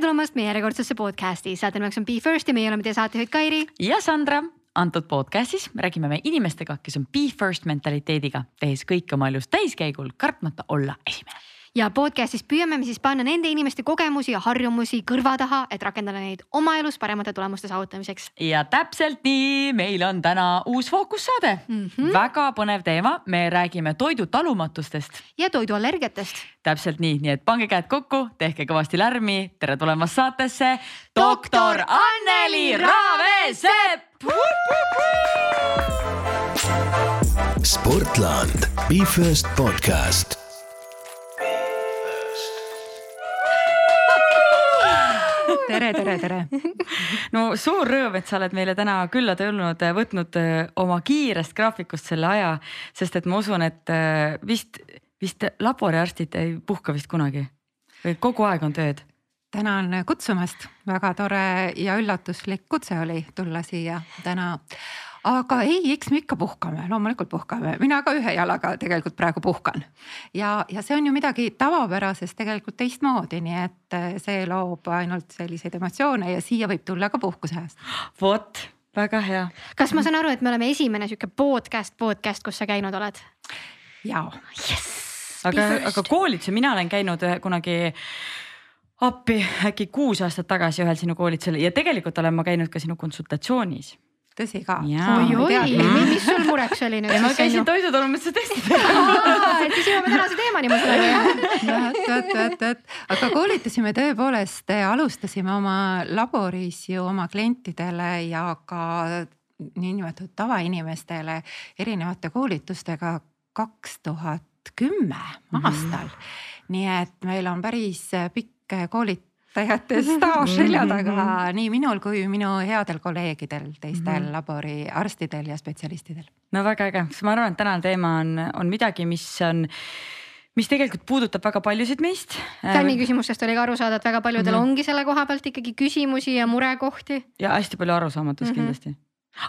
tere tulemast meie järjekordsesse podcast'i, saate nimeks on Be First ja meie oleme teie saatejuhid Kairi. ja Sandra. antud podcast'is räägime me inimestega, kes on Be First mentaliteediga, tehes kõike oma elus täiskäigul, kartmata olla esimene ja podcast'is püüame me siis panna nende inimeste kogemusi ja harjumusi kõrva taha, et rakendada neid oma elus paremate tulemuste saavutamiseks. ja täpselt nii, meil on täna uus fookussaade mm. -hmm. väga põnev teema, me räägime toidu talumatustest. ja toiduallergiatest. täpselt nii, nii et pange käed kokku, tehke kõvasti lärmi, tere tulemast saatesse, doktor Anneli Raavesepp. Sportland, Be First podcast tere, tere, tere. no suur rõõm, et sa oled meile täna külla tulnud, võtnud äh, oma kiirest graafikust selle aja, sest et ma usun, et äh, vist, vist laboriarstid ei puhka vist kunagi? Või kogu aeg on tööd? Tänan kutsumast, väga tore ja üllatuslik kutse oli tulla siia täna aga ei, eks me ikka puhkame, loomulikult puhkame, mina ka ühe jalaga tegelikult praegu puhkan. ja, ja see on ju midagi tavapärasest tegelikult teistmoodi, nii et eh, see loob ainult selliseid emotsioone ja siia võib tulla ka puhkuse ajast. vot, väga hea. kas ma saan aru, et me oleme esimene sihuke podcast, podcast, kus sa käinud oled? jaa yes,. aga, aga koolitusi mina olen käinud kunagi appi äkki kuus aastat tagasi ühel sinu koolitusel ja tegelikult olen ma käinud ka sinu konsultatsioonis tõsi ka. oi-oi, mis sul mureks oli nüüd? ma käisin toidutalumise testidel. et siis jõuame tänase teemani, ma saan aru jah? vot, vot, vot, aga koolitasime tõepoolest, alustasime oma laboris ju oma klientidele ja ka niinimetatud tavainimestele erinevate koolitustega kaks tuhat kümme aastal mm. -hmm. nii et meil on päris pikk koolitus õpetajate staaž selja taga mhm. nii minul kui minu headel kolleegidel, teistel mm -hmm. laboriarstidel ja spetsialistidel. no väga äge, sest ma arvan, et tänane teema on, on midagi, mis on mis tegelikult puudutab väga paljusid meist. Tänni küsimustest oli ka aru saada, et väga paljudel mm -hmm. ongi selle koha pealt ikkagi küsimusi ja murekohti. ja hästi palju arusaamatust mm -hmm. kindlasti.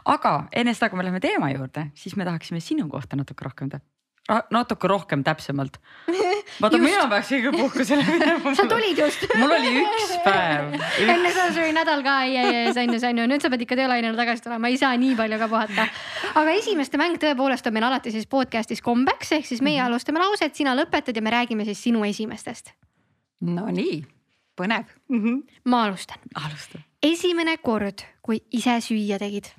aga enne seda, kui me läheme teema juurde, siis me tahaksime sinu kohta natuke rohkem teada natuke rohkem täpsemalt. vaata, mina peaks ikka puhkusele minema. sa tulid just. mul oli üks päev. enne seda see oli nädal ka, ei, ei, ei, sain ju, sain ju, nüüd sa pead ikka töölainele tagasi tulema, ei saa nii palju ka puhata. aga esimeste mäng tõepoolest on meil alati siis podcast'is kombeks, ehk siis meie mm -hmm. alustame lauset, sina lõpetad ja me räägime siis sinu esimestest. Nonii, põnev mm. -hmm. ma alustan. alusta. esimene kord, kui ise süüa tegid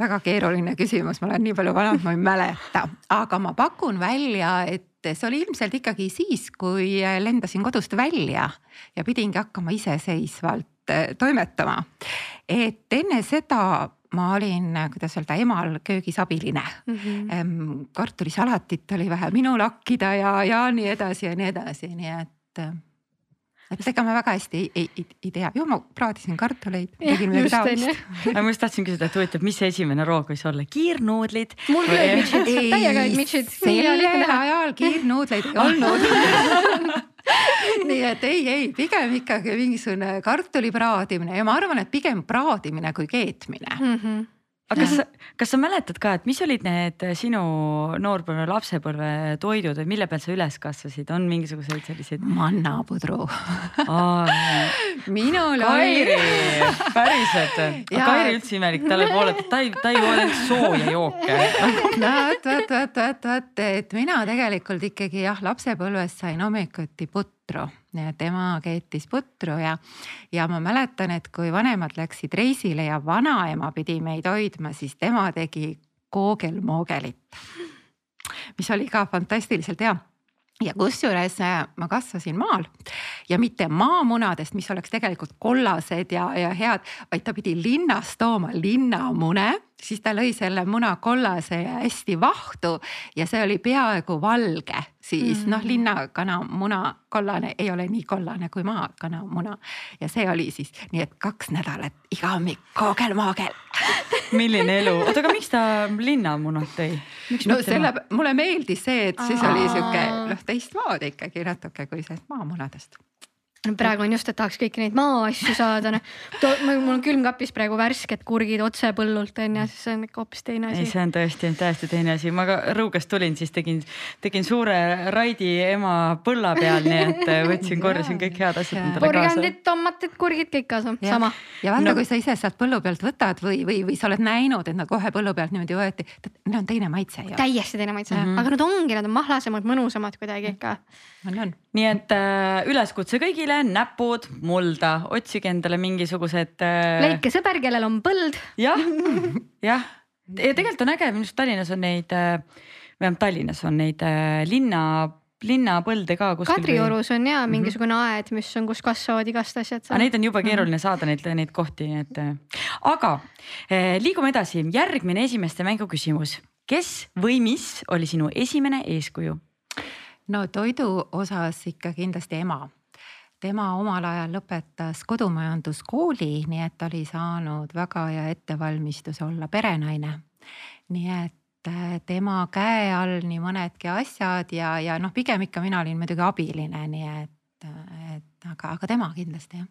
väga keeruline küsimus, ma olen nii palju vana, et ma ei mäleta, aga ma pakun välja, et see oli ilmselt ikkagi siis, kui lendasin kodust välja ja pidingi hakkama iseseisvalt eh, toimetama. et enne seda ma olin, kuidas öelda, emal köögis abiline mm. -hmm. kartulisalatit oli vähe minul hakkida ja, ja nii edasi ja nii edasi, nii et eh, et ega ma väga hästi ei, ei, ei, ei tea, ju ma praadisin kartuleid, taolist. ma just tahtsin küsida, et huvitav, mis see esimene roog võis olla, kiirnuudlid? mul ka olid mitšid, täiega olid mitšid. sellel ajal kiirnuudleid ei olnud nii et ei, ei pigem ikkagi mingisugune kartuli praadimine ja ma arvan, et pigem praadimine kui keetmine mm. -hmm aga kas, kas sa mäletad ka, et mis olid need sinu noorpõlve, lapsepõlve toidud või mille peal sa üles kasvasid, on mingisuguseid selliseid? mannapudru minul Kairi, päriselt, Kairi üldse imelik, talle poole, ta ei, ta ei ainult sooja jooke. no vot, vot, vot, vot, vot, et mina tegelikult ikkagi jah, lapsepõlves sain hommikuti putru, tema keetis putru ja, ja ma mäletan, et kui vanemad läksid reisile ja vanaema pidi meid hoidma, siis tema tegi koogelmoogelit, mis oli ka fantastiliselt hea. Ja kusjuures äh, ma kasvasin maal ja mitte maamunadest, mis oleks tegelikult kollased ja, ja head, vaid ta pidi linnast tooma linnamune siis ta lõi selle muna kollase ja hästi vahtu ja see oli peaaegu valge, siis mm. noh, linnakana muna kollane ei ole nii kollane kui maakana muna. ja see oli siis nii, et kaks nädalat iga hommik koogel-moogel milline elu, oota, aga miks ta linnamunad tõi? no selle, mulle meeldis see, et siis Aa. oli sihuke noh, teistmoodi ikkagi natuke kui see maamunadest no praegu on just, et tahaks kõiki neid maaasju saada, noh. mul on külmkapis praegu värsked kurgid otse põllult on ju, siis see on ikka hoopis teine asi. ei, see on tõesti täiesti teine asi, ma ka Rõugast tulin, siis tegin, tegin suure raidi ema põlla peal, nii et äh, võtsin, korjasin kõik head asjad endale kaasa. porgandid, tomatid, kurgid, kõik kaasa, sama. ja vaata no., kui sa ise sealt põllu pealt võtad või, või, või sa oled näinud, et nad kohe põllu pealt niimoodi võeti, neil on teine maitse ju. täiesti teine maitse mm, -hmm. aga nad ongi, nad on mahlasemad, mõnusamad kuidagi ikka. nii et äh, üleskutse kõigile teile näpud mulda, otsige endale mingisugused äh.... leidke sõber, kellel on põld. jah, jah ja tegelikult on äge, minu arust Tallinnas on neid, äh, vähemalt Tallinnas on neid äh, linna linnapõlde ka kuskil. Kadriorus on ja mhm. mingisugune mm -hmm. aed, mis on, kus kasvavad igast asjad. aga neid on jube keeruline mm -hmm. saada neid, neid kohti, nii et. Aga liigume edasi, järgmine esimeste mängu küsimus. kes või mis oli sinu esimene eeskuju? no toidu osas ikka kindlasti ema tema omal ajal lõpetas kodumajanduskooli, nii et oli saanud väga hea ettevalmistuse olla perenaine. nii et äh, tema käe all nii mõnedki asjad ja, ja noh, pigem ikka mina olin muidugi abiline, nii et, et aga, aga tema kindlasti jah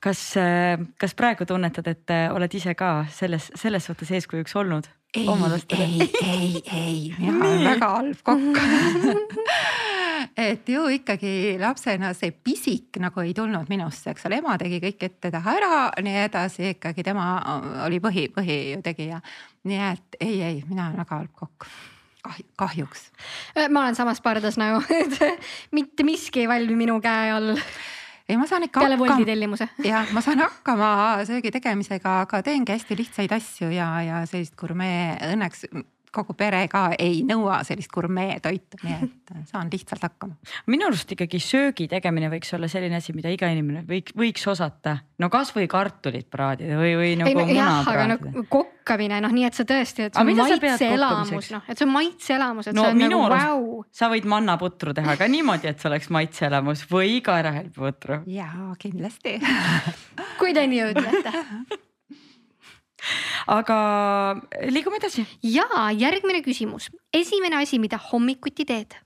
kas, äh, kas praegu tunnetad, et äh, oled ise ka selles, selles suhtes eeskujuks olnud? ei, ei, ei, ei, mina olen väga halb kokk et ju ikkagi lapsena see pisik nagu ei tulnud minusse, eks ole, ema tegi kõik ette-taha ära, nii edasi, ikkagi tema oli põhi, põhitegija. nii et ei, ei, mina olen väga halb kokk kahjuks. ma olen samas pardas nagu, et mitte miski ei valmi minu käe all ei, ma saan ikka peale Woldi tellimuse. jah, ma saan hakkama söögi tegemisega, aga teengi hästi lihtsaid asju ja, ja sellist gurmee õnneks kogu pere ka ei nõua sellist gurmeetoitu, nii et saan lihtsalt hakkama. minu arust ikkagi söögi tegemine võiks olla selline asi, mida iga inimene võiks, võiks osata. no kasvõi kartulit praadida või, või nagu ei, muna jah, praadida. No, kokkamine noh, nii et sa tõesti, et see on maitseelamus, noh, et see on maitseelamus, et no, see on nagu vau. sa võid mannaputru teha ka niimoodi, et see oleks maitseelamus või kaerahelbeputru. jaa, kindlasti kui te nii ütlete aga liigume edasi. ja järgmine küsimus, esimene asi, mida hommikuti teed?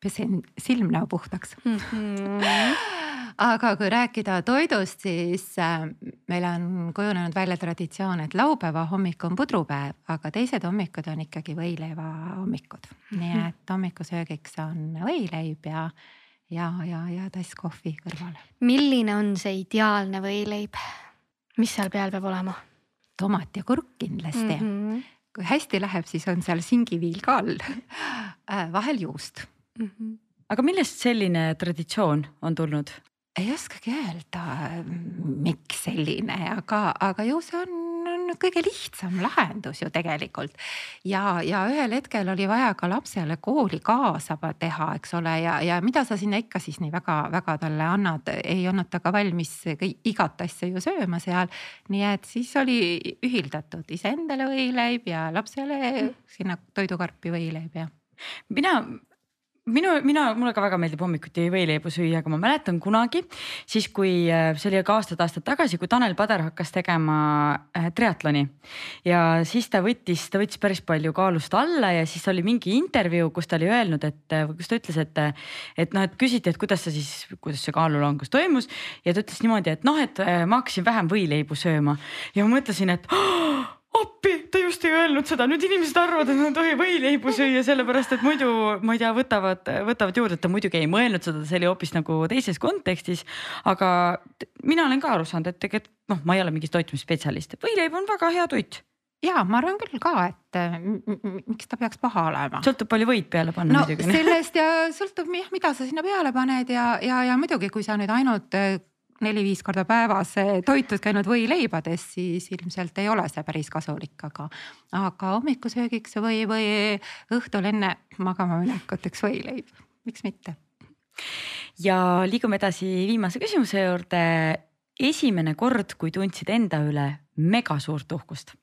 pesen silmnäo puhtaks mm. -hmm. aga kui rääkida toidust, siis äh, meil on kujunenud välja traditsioon, et laupäeva hommik on pudrupäev, aga teised hommikud on ikkagi võileiva hommikud nii et hommikusöögiks on võileib ja, ja, ja, ja tass kohvi kõrvale. milline on see ideaalne võileib? mis seal peal peab olema? Tomat ja kurk kindlasti mm. -hmm. kui hästi läheb, siis on seal singiviil ka all äh, vahel juust mm. -hmm. aga millest selline traditsioon on tulnud? ei oskagi öelda, miks selline, aga, aga ju see on on kõige lihtsam lahendus ju tegelikult. ja, ja ühel hetkel oli vaja ka lapsele kooli kaasa teha, eks ole, ja, ja mida sa sinna ikka siis nii väga-väga talle annad, ei olnud ta ka valmis igat asja ju sööma seal. nii et siis oli ühildatud iseendale võileib ja lapsele sinna toidukarpi võileib ja mina minu, mina, mulle ka väga meeldib hommikuti võileibu süüa, aga ma mäletan kunagi siis, kui äh, see oli ka aastad-aastad tagasi, kui Tanel Padar hakkas tegema äh, triatloni. ja siis ta võttis, ta võttis päris palju kaalust alla ja siis oli mingi intervjuu, kus ta oli öelnud, et äh, kus ta ütles, et, et noh, et küsiti, et kuidas sa siis, kuidas see kaalulangus toimus. Ja ta ütles niimoodi, et noh, et ma hakkasin vähem võileibu sööma. Ja ma mõtlesin, et oh, appi, ta just ei öelnud seda, nüüd inimesed arvavad, et nad ei tohi võileibu süüa, sellepärast et muidu ma ei tea, võtavad, võtavad juurde, ta muidugi ei mõelnud seda, see oli hoopis nagu teises kontekstis. aga mina olen ka aru saanud, et tegelikult noh, ma ei ole mingi toitumisspetsialist, võileib on väga hea toit ja ma arvan küll ka, et miks ta peaks paha olema. sõltub palju võid peale panna no, muidugi. sellest ja sõltub jah, mida sa sinna peale paned ja, ja, ja muidugi, kui sa nüüd ainult neli-viis korda päevas toitud käinud võileibades, siis ilmselt ei ole see päris kasulik, aga, aga hommikusöögiks või, või õhtul enne magama minekut üks võileib, miks mitte. ja liigume edasi viimase küsimuse juurde. esimene kord, kui tundsid enda üle mega suurt uhkust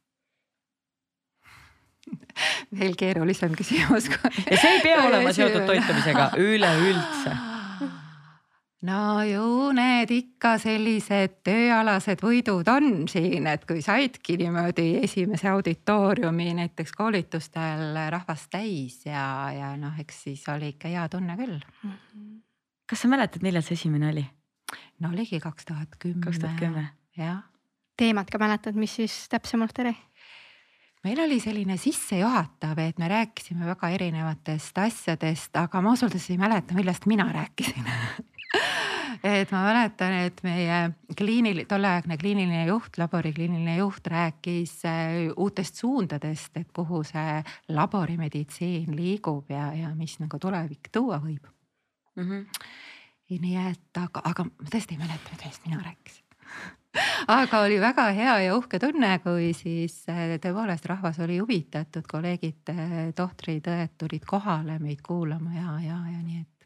veel keerulisem küsimus. ja see ei pea olema seotud toitumisega üleüldse no ju need ikka sellised tööalased võidud on siin, et kui saidki niimoodi esimese auditooriumi näiteks koolitustel rahvast täis ja, ja noh, eks siis oli ikka hea tunne küll. -hmm kas sa mäletad, millal see esimene oli? no oligi kaks tuhat kümme. kaks tuhat kümme. jah. teemat ka mäletad, mis siis täpsemalt oli? meil oli selline sissejuhatav, et me rääkisime väga erinevatest asjadest, aga ma ausalt öeldes ei mäleta, millest mina rääkisin et ma mäletan, et meie kliinil-, tolleaegne kliiniline juht, labori kliiniline juht rääkis äh, uutest suundadest, et kuhu see laborimeditsiin liigub ja, ja mis nagu tulevik tuua võib mm. -hmm. nii et, aga, aga ma tõesti ei mäleta, millest mina rääkisin aga oli väga hea ja uhke tunne, kui siis äh, tõepoolest rahvas oli huvitatud, kolleegid, äh, tohtrid, õed tulid kohale meid kuulama ja, ja, ja nii et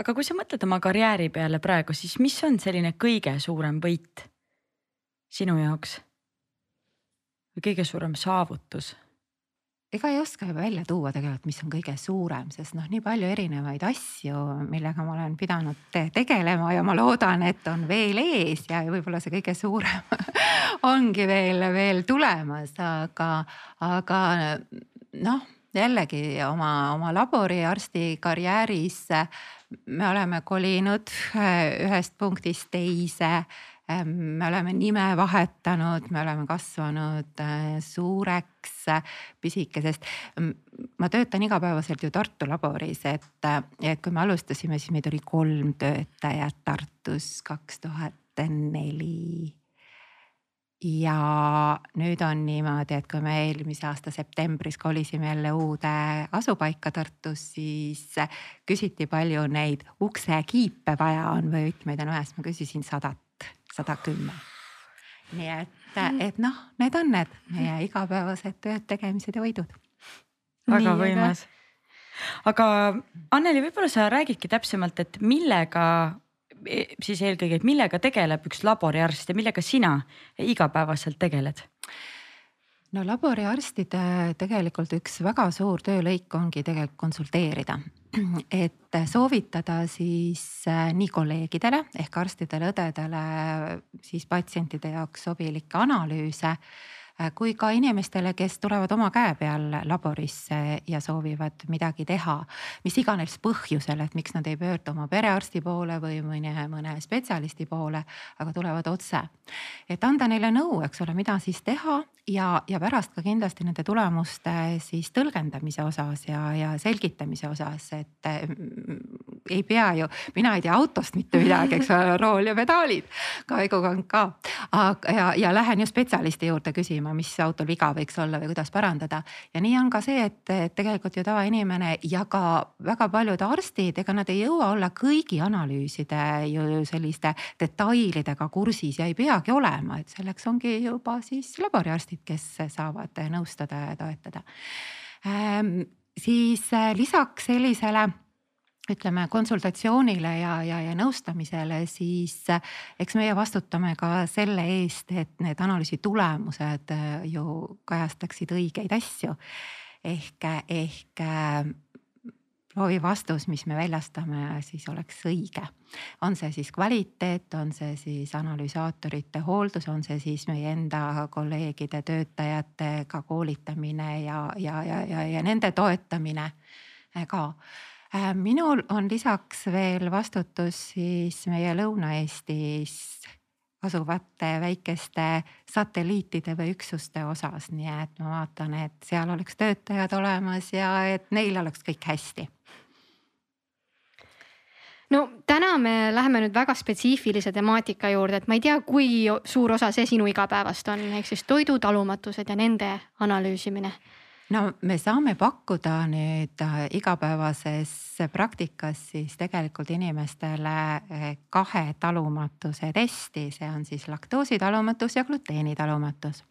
aga kui sa mõtled oma karjääri peale praegu, siis mis on selline kõige suurem võit sinu jaoks? või kõige suurem saavutus? ega ei oska välja tuua tegelikult, mis on kõige suurem, sest noh, nii palju erinevaid asju, millega ma olen pidanud te tegelema ja ma loodan, et on veel ees ja võib-olla see kõige suurem ongi veel, veel tulemas, aga, aga noh, jällegi oma, oma laboriarsti karjääris me oleme kolinud äh, ühest punktist teise. Ähm, me oleme nime vahetanud, me oleme kasvanud äh, suureks pisikesest. ma töötan igapäevaselt ju Tartu laboris, et, et kui me alustasime, siis meid oli kolm töötajat Tartus kaks tuhat neli ja nüüd on niimoodi, et kui me eelmise aasta septembris kolisime jälle uude asupaika Tartus, siis küsiti, palju neid uksekiipe vaja on või võtmeid on siis ma küsisin sadat, sada kümme. nii et, et noh, need on need meie igapäevased tööd, tegemised ja võidud. väga võimas. aga Anneli, võib-olla sa räägidki täpsemalt, et millega siis eelkõige, et millega tegeleb üks laboriarst ja millega sina igapäevaselt tegeled? no laboriarstide tegelikult üks väga suur töölõik ongi tegelikult konsulteerida. et soovitada siis äh, nii kolleegidele ehk arstidele, õdedele siis patsientide jaoks sobilikke analüüse kui ka inimestele, kes tulevad oma käe peal laborisse ja soovivad midagi teha, mis iganes põhjusel, et miks nad ei pöördu oma perearsti poole või mõne, mõne spetsialisti poole, aga tulevad otse. et anda neile nõu, eks ole, mida siis teha ja, ja pärast ka kindlasti nende tulemuste siis tõlgendamise osas ja, ja selgitamise osas, et mm, ei pea ju, mina ei tea autost mitte midagi, eks ole, rool ja pedaalid, kaegukang ka. aga, ja, ja lähen ju spetsialisti juurde küsima mõtlema, mis autol viga võiks olla või kuidas parandada. ja nii on ka see, et, tegelikult ju tavainimene ja ka väga paljud arstid, ega nad ei jõua olla kõigi analüüside ju selliste detailidega kursis ja ei peagi olema, et selleks ongi juba siis laboriarstid, kes saavad nõustada ja toetada ähm,. siis äh, lisaks sellisele ütleme konsultatsioonile ja, ja, ja nõustamisele, siis äh, eks meie vastutame ka selle eest, et need analüüsi tulemused äh, ju kajastaksid õigeid asju. ehk, ehk äh, proovi vastus, mis me väljastame, siis oleks õige. on see siis kvaliteet, on see siis analüsaatorite hooldus, on see siis meie enda kolleegide, töötajatega koolitamine ja, ja, ja, ja, ja nende toetamine ka minul on lisaks veel vastutus siis meie Lõuna-Eestis asuvate väikeste satelliitide või üksuste osas, nii et ma vaatan, et seal oleks töötajad olemas ja et neil oleks kõik hästi. No täna me läheme nüüd väga spetsiifilise temaatika juurde, et ma ei tea, kui suur osa see sinu igapäevast on, ehk siis toidutalumatused ja nende analüüsimine no me saame pakkuda nüüd äh, igapäevases praktikas siis tegelikult inimestele äh, kahe talumatuse testi, see on siis laktoositalumatus ja gluteenitalumatus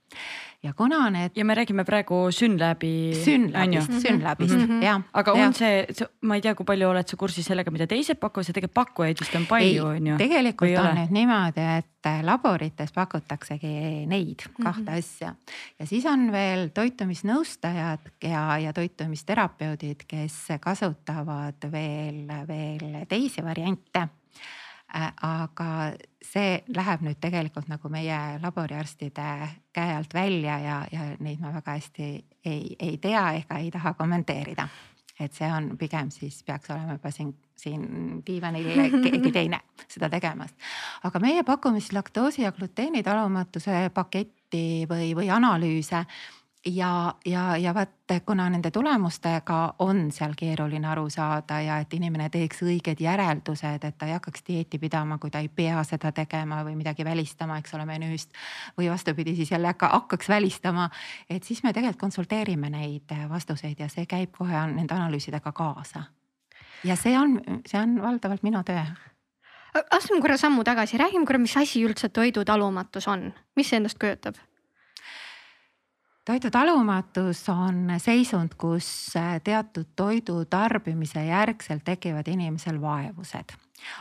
ja kuna need. ja me räägime praegu Synlabi. Synlabist, Synlabist mm -hmm. jah. aga on ja. see, ma ei tea, kui palju oled sa kursis sellega, mida teised pakuvad, see tegelikult pakkujaid vist on palju, on ju. tegelikult on nüüd niimoodi, et laborites pakutaksegi neid kahte mm -hmm. asja ja siis on veel toitumisnõustajad ja, ja toitumisterapeudid, kes kasutavad veel, veel teisi variante Äh, aga see läheb nüüd tegelikult nagu meie laboriarstide käe alt välja ja, ja neid ma väga hästi ei, ei tea ega ei taha kommenteerida. et see on pigem siis peaks olema juba siin, siin diivanil keegi teine seda tegemas. aga meie pakume siis laktoosi ja gluteeni talumatuse paketti või, või analüüse ja, ja, ja vaat kuna nende tulemustega on seal keeruline aru saada ja et inimene teeks õiged järeldused, et ta ei hakkaks dieeti pidama, kui ta ei pea seda tegema või midagi välistama, eks ole, menüüst. või vastupidi, siis jälle hakkaks välistama, et siis me tegelikult konsulteerime neid vastuseid ja see käib kohe nende analüüsidega kaasa. ja see on, see on valdavalt minu töö astume korra sammu tagasi, räägime korra, mis asi üldse toidutalumatus on, mis see endast kujutab? Toidu talumatus on seisund, kus teatud toidu tarbimise järgselt tekivad inimesel vaevused.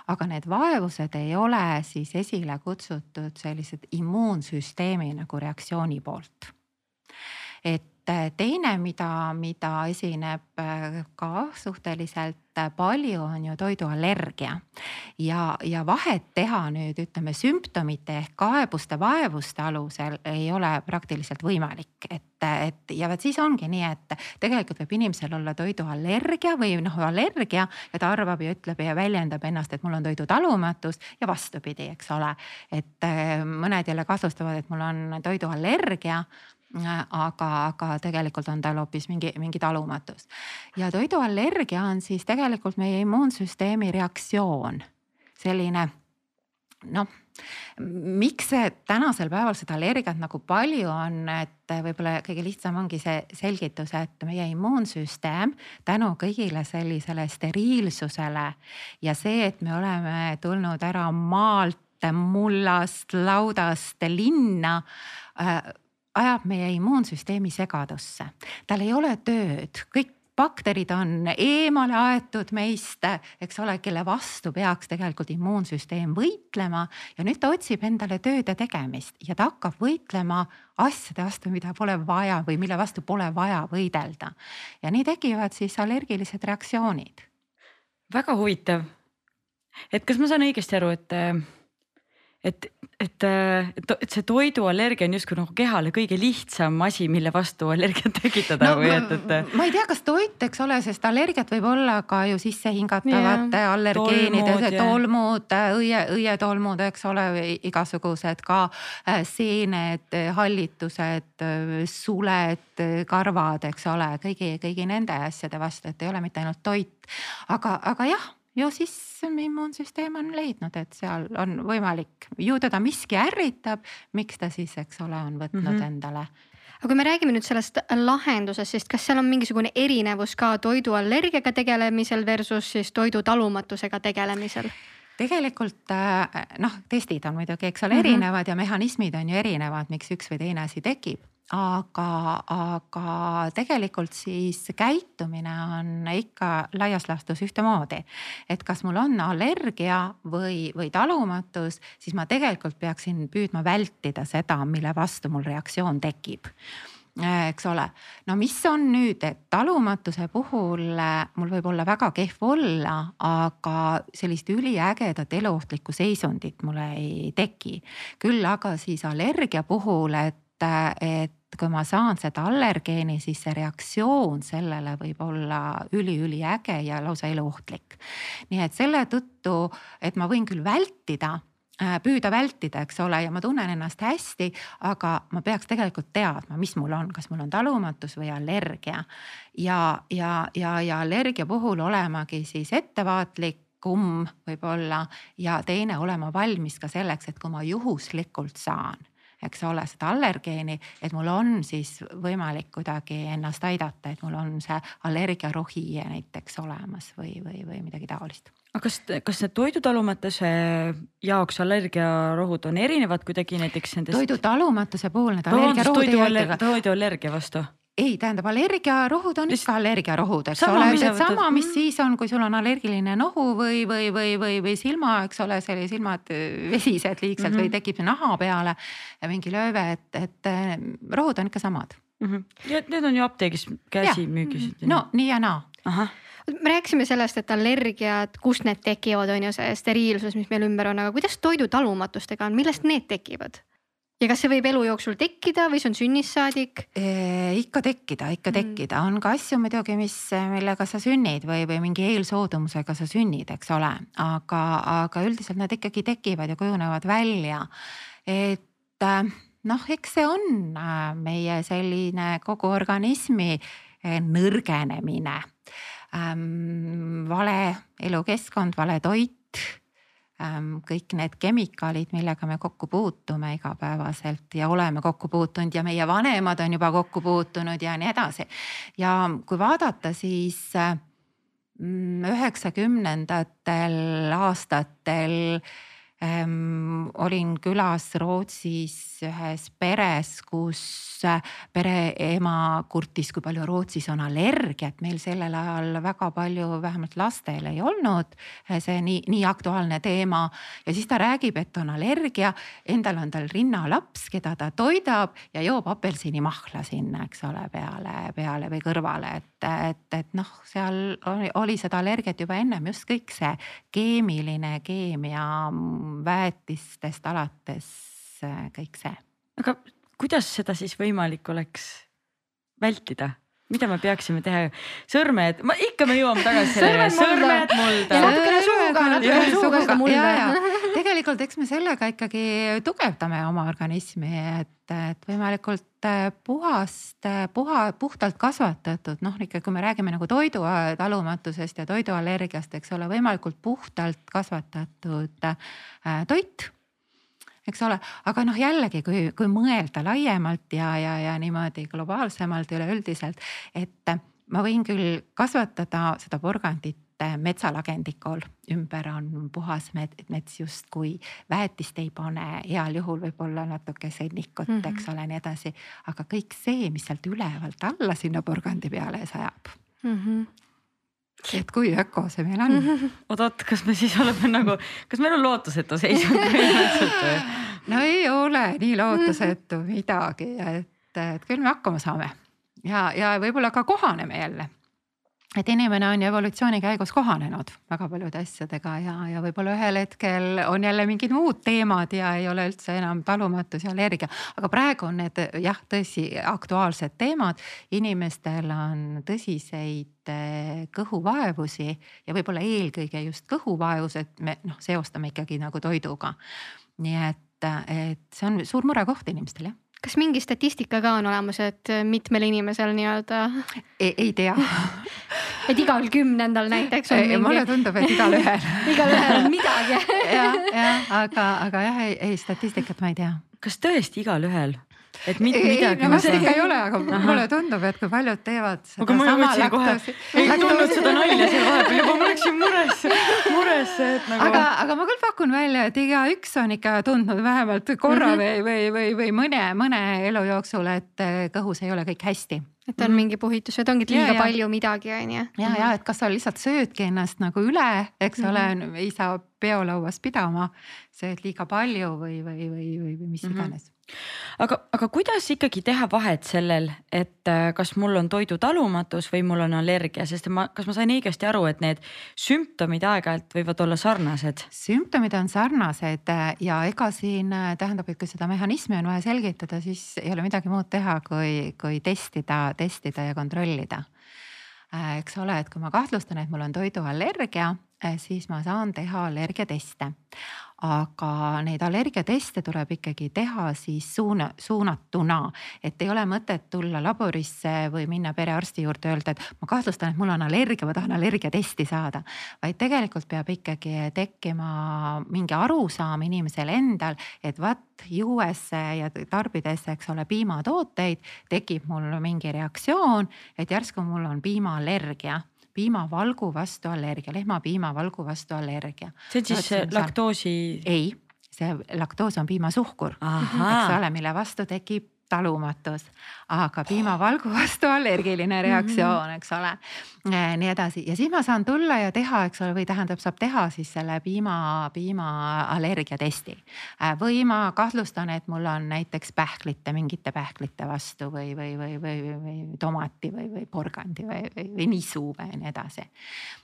aga need vaevused ei ole siis esile kutsutud sellised immuunsüsteemi nagu reaktsiooni poolt. et teine, mida, mida esineb äh, ka suhteliselt palju, on ju toiduallergia. ja, ja vahet teha nüüd ütleme sümptomite ehk kaebuste, vaevuste alusel ei ole praktiliselt võimalik, et, et ja vot siis ongi nii, et tegelikult võib inimesel olla toiduallergia või noh, allergia ja ta arvab ja ütleb ja väljendab ennast, et mul on toidutalumatus ja vastupidi, eks ole. et mõned jälle kasustavad, et mul on toiduallergia aga, aga tegelikult on tal hoopis mingi, mingi talumatus. ja toiduallergia on siis tegelikult meie immuunsüsteemi reaktsioon, selline noh, miks see tänasel päeval seda allergiat nagu palju on, et võib-olla kõige lihtsam ongi see selgitus, et meie immuunsüsteem tänu kõigile sellisele steriilsusele ja see, et me oleme tulnud ära maalt, mullast, laudast linna äh, ajab meie immuunsüsteemi segadusse. tal ei ole tööd, kõik bakterid on eemale aetud meist, eks ole, kelle vastu peaks tegelikult immuunsüsteem võitlema ja nüüd ta otsib endale tööd ja tegemist ja ta hakkab võitlema asjade vastu, mida pole vaja või mille vastu pole vaja võidelda. ja nii tekivad siis allergilised reaktsioonid. väga huvitav. et kas ma saan õigesti aru, et et, et, et, et see toiduallergia on justkui nagu kehale kõige lihtsam asi, mille vastu allergiat tekitada no, või et, et. ma ei tea, kas toit, eks ole, sest allergiat võib olla ka ju sissehingatavate allergeenide, tolmud, õie, õietolmud, eks ole, igasugused ka äh, seened, hallitused, suled, karvad, eks ole, kõigi, kõigi nende asjade vastu, et ei ole mitte ainult toit. aga, aga jah ju siis immuunsüsteem on leidnud, et seal on võimalik, ju teda miski ärritab, miks ta siis, eks ole, on võtnud mm -hmm. endale aga kui me räägime nüüd sellest lahendusest, siis kas seal on mingisugune erinevus ka toiduallergiaga tegelemisel versus siis toidu talumatusega tegelemisel? Tegelikult äh, noh, testid on muidugi, eks ole, erinevad mm -hmm. ja mehhanismid on ju erinevad, miks üks või teine asi tekib aga, aga tegelikult siis käitumine on ikka laias laastus ühtemoodi. et kas mul on allergia või, või talumatus, siis ma tegelikult peaksin püüdma vältida seda, mille vastu mul reaktsioon tekib eks ole, no mis on nüüd, et talumatuse puhul mul võib olla väga kehv olla, aga sellist üliägedat eluohtlikku seisundit mul ei teki. küll aga siis allergia puhul, et, et kui ma saan seda allergeeni, siis see reaktsioon sellele võib olla üliüliäge ja lausa eluohtlik. nii et selle tõttu, et ma võin küll vältida äh, püüda vältida, eks ole, ja ma tunnen ennast hästi, aga ma peaks tegelikult teadma, mis mul on, kas mul on talumatus või allergia. ja, ja, ja, ja allergia puhul olemagi siis ettevaatlikum võib-olla ja teine olema valmis ka selleks, et kui ma juhuslikult saan eks ole, seda allergeeni, et mul on siis võimalik kuidagi ennast aidata, et mul on see allergiarohi näiteks olemas või, või, või midagi taolist aga kas, kas need toidutalumatuse jaoks allergiarohud on erinevad kuidagi näiteks nendest? toidutalumatuse puhul need allergiarohud ei aita. toiduallergia vastu ei, tähendab allergiarohud on ikka allergiarohud, eks sama, ole, et sama, mis siis on, kui sul on allergiline nohu või, või, või, või, või silma, eks ole, selle silmad äh, vesised liigselt mm -hmm. või tekib naha peale mingi lööve, et, et äh, rohud on ikka samad mm. -hmm. ja need on ju apteegis käsimüügis. no nii ja naa me rääkisime sellest, et allergiad, kust need tekivad, on ju see steriilsus, mis meil ümber on, aga kuidas toidutalumatustega on, millest need tekivad? ja kas see võib elu jooksul tekkida või see on sünnist saadik? ikka tekkida, ikka Mm. tekkida, on ka asju muidugi, mis, millega sa sünnid või, või mingi eelsoodumusega sa sünnid, eks ole, aga, aga üldiselt nad ikkagi tekivad ja kujunevad välja. et äh, noh, eks see on äh, meie selline kogu organismi äh, nõrgenemine. vale elukeskkond, vale toit ähm, kõik need kemikaalid, millega me kokku puutume igapäevaselt ja oleme kokku puutunud ja meie vanemad on juba kokku puutunud ja nii edasi. ja kui vaadata, siis mm, üheksakümnendatel aastatel ähm, olin külas Rootsis ühes peres, kus pereema kurtis, kui palju Rootsis on allergiat, meil sellel ajal väga palju, vähemalt lastel ei olnud see nii, nii aktuaalne teema. ja siis ta räägib, et on allergia, endal on tal rinnalaps, keda ta toidab ja joob apelsinimahla sinna, eks ole, peale, peale või kõrvale, et, et, et noh, seal oli, oli seda allergiat juba ennem just kõik see keemiline keemia väetistest alates kõik see. aga kuidas seda siis võimalik oleks vältida? mida me peaksime teha, sõrmed, ma ikka me jõuame tagasi sellele, sõrmed mulda. ja natukene suuga, natukene suuga seda mulda. tegelikult eks me sellega ikkagi tugevdame oma organismi, et, et võimalikult puhast, puha, puhtalt kasvatatud, noh ikka, kui me räägime nagu toidu talumatusest ja toiduallergiast, eks ole, võimalikult puhtalt kasvatatud toit eks ole, aga noh, jällegi, kui, kui mõelda laiemalt ja, ja, ja niimoodi globaalsemalt üleüldiselt, et ma võin küll kasvatada seda porgandit metsalagendikul, ümber on puhas mets justkui, väetist ei pane, heal juhul võib-olla natuke sõnnikut mm, -hmm. eks ole, nii edasi. aga kõik see, mis sealt ülevalt alla sinna porgandi peale sajab mm. -hmm et kui öko see meil on. oot-oot, kas me siis oleme nagu, kas meil on lootusetu seisund no ei ole nii lootusetu midagi, et, et küll me hakkama saame ja, ja võib-olla ka kohaneme jälle et inimene on ju evolutsiooni käigus kohanenud väga paljude asjadega ja, ja võib-olla ühel hetkel on jälle mingid muud teemad ja ei ole üldse enam talumatus ja allergia. aga praegu on need jah, tõsi, aktuaalsed teemad. inimestel on tõsiseid eh, kõhuvaevusi ja võib-olla eelkõige just kõhuvaevused, me noh, seostame ikkagi nagu toiduga. nii et, et see on suur murekoht inimestel jah kas mingi statistika ka on olemas, et mitmel inimesel nii-öelda? ei tea et igal kümnendal näiteks on mingi. mulle tundub, et igalühel igalühel on midagi jah, jah, aga, aga jah, ei, ei statistikat ma ei tea. kas tõesti igalühel? Et mit, midagi. no vast ikka ei ole, aga Aha. mulle tundub, et kui paljud teevad seda aga sama laktoosi. ei tulnud seda nalja seal vahepeal juba, ma läksin mures, muresse, et nagu. aga, aga ma küll pakun välja, et igaüks on ikka tundnud vähemalt korra mm -hmm. või, või, või, või mõne, mõne elu jooksul, et kõhus ei ole kõik hästi et on mm. mingi puhitus, et ongi liiga ja, ja. palju midagi, on ju. ja, ja et kas sa lihtsalt söödki ennast nagu üle, eks mm -hmm. ole, ei saa peolauas pidama, sööd liiga palju või, või, või, või, või mis mm -hmm. Aga, aga kuidas ikkagi teha vahet sellel, et äh, kas mul on toidutalumatus või mul on allergia, sest ma, kas ma sain õigesti aru, et need sümptomid aeg-ajalt võivad olla sarnased? sümptomid on sarnased äh, ja ega siin äh, tähendab, et kui seda mehhanismi on vaja selgitada, siis ei ole midagi muud teha, kui, kui testida, testida ja kontrollida. Eks ole, et kui ma kahtlustan, et mul on toiduallergia, siis ma saan teha allergiateste aga neid allergiateste tuleb ikkagi teha siis suuna, suunatuna, et ei ole mõtet tulla laborisse või minna perearsti juurde, öelda, et ma kahtlustan, et mul on allergia, ma tahan allergiatesti saada. vaid tegelikult peab ikkagi tekkima mingi arusaam inimesel endal, et vaat juues ja tarbides, eks ole, piimatooteid, tekib mul mingi reaktsioon, et järsku mul on piimaallergia piimavalgu vastu allergia, lehmapiimavalgu vastu allergia. see on siis Vaat, laktoosi? ei, see laktoos on piimasuhkur, eks ole, mille vastu tekib talumatus, aga piimavalgu vastu allergiline reaktsioon, eks ole. nii edasi ja siis ma saan tulla ja teha, eks ole, või tähendab, saab teha siis selle piima, piimaallergia testi. või ma kahtlustan, et mul on näiteks pähklite, mingite pähklite vastu või, või, või, või, või, või tomati või, või porgandi või, või, või nisu või nii edasi.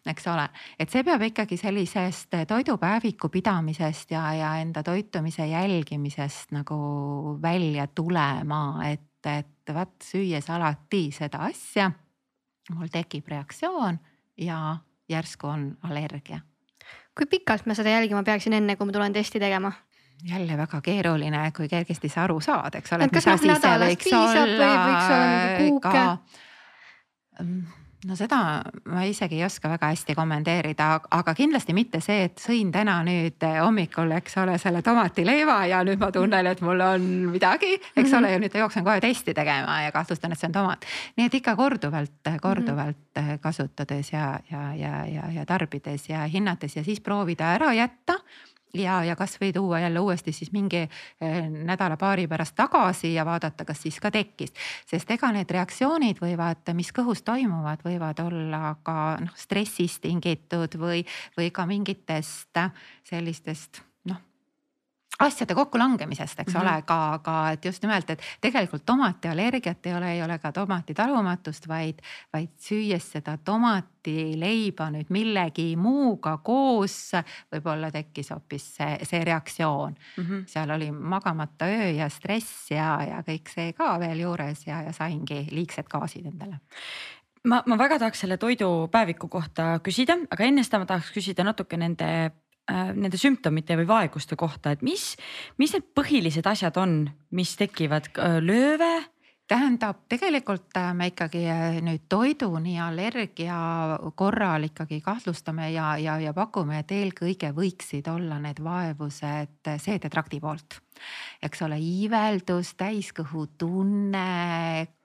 eks ole, et see peab ikkagi sellisest toidupäeviku pidamisest ja, ja enda toitumise jälgimisest nagu välja tulema teadma, et, et vaat süües alati seda asja, mul tekib reaktsioon ja järsku on allergia. kui pikalt ma seda jälgima peaksin, enne kui ma tulen testi tegema? jälle väga keeruline, kui kergesti sa aru saad, eks ole. kas noh nädalast piisab või võiks olla mingi kuuke? No seda ma isegi ei oska väga hästi kommenteerida, aga kindlasti mitte see, et sõin täna nüüd hommikul, eks ole, selle tomatileiva ja nüüd ma tunnen, et mul on midagi, eks ole, ja nüüd jooksen kohe testi tegema ja kahtlustan, et see on tomat. nii et ikka korduvalt, korduvalt -hmm. kasutades ja, ja, ja, ja, ja tarbides ja hinnates ja siis proovida ära jätta ja, ja kasvõi tuua jälle uuesti siis mingi eh, nädala-paari pärast tagasi ja vaadata, kas siis ka tekkis. sest ega need reaktsioonid võivad, mis kõhus toimuvad, võivad olla ka noh stressist tingitud või, või ka mingitest sellistest asjade kokkulangemisest, eks mm -hmm. ole, ka, ka et just nimelt, et tegelikult tomatiallergiat ei ole, ei ole ka tomati talumatust, vaid, vaid süües seda tomatileiba nüüd millegi muuga koos, võib-olla tekkis hoopis see, see reaktsioon mm. -hmm. seal oli magamata öö ja stress ja, ja kõik see ka veel juures ja, ja saingi liigsed gaasid endale ma, ma väga tahaks selle toidupäeviku kohta küsida, aga enne seda ma tahaks küsida natuke nende nende sümptomite või vaeguste kohta, et mis, mis need põhilised asjad on, mis tekivad, äh, lööve? tähendab, tegelikult äh, me ikkagi nüüd toiduni allergia korral ikkagi kahtlustame ja, ja, ja pakume, et eelkõige võiksid olla need vaevused seedetrakti poolt. eks ole, iiveldus, täiskõhutunne,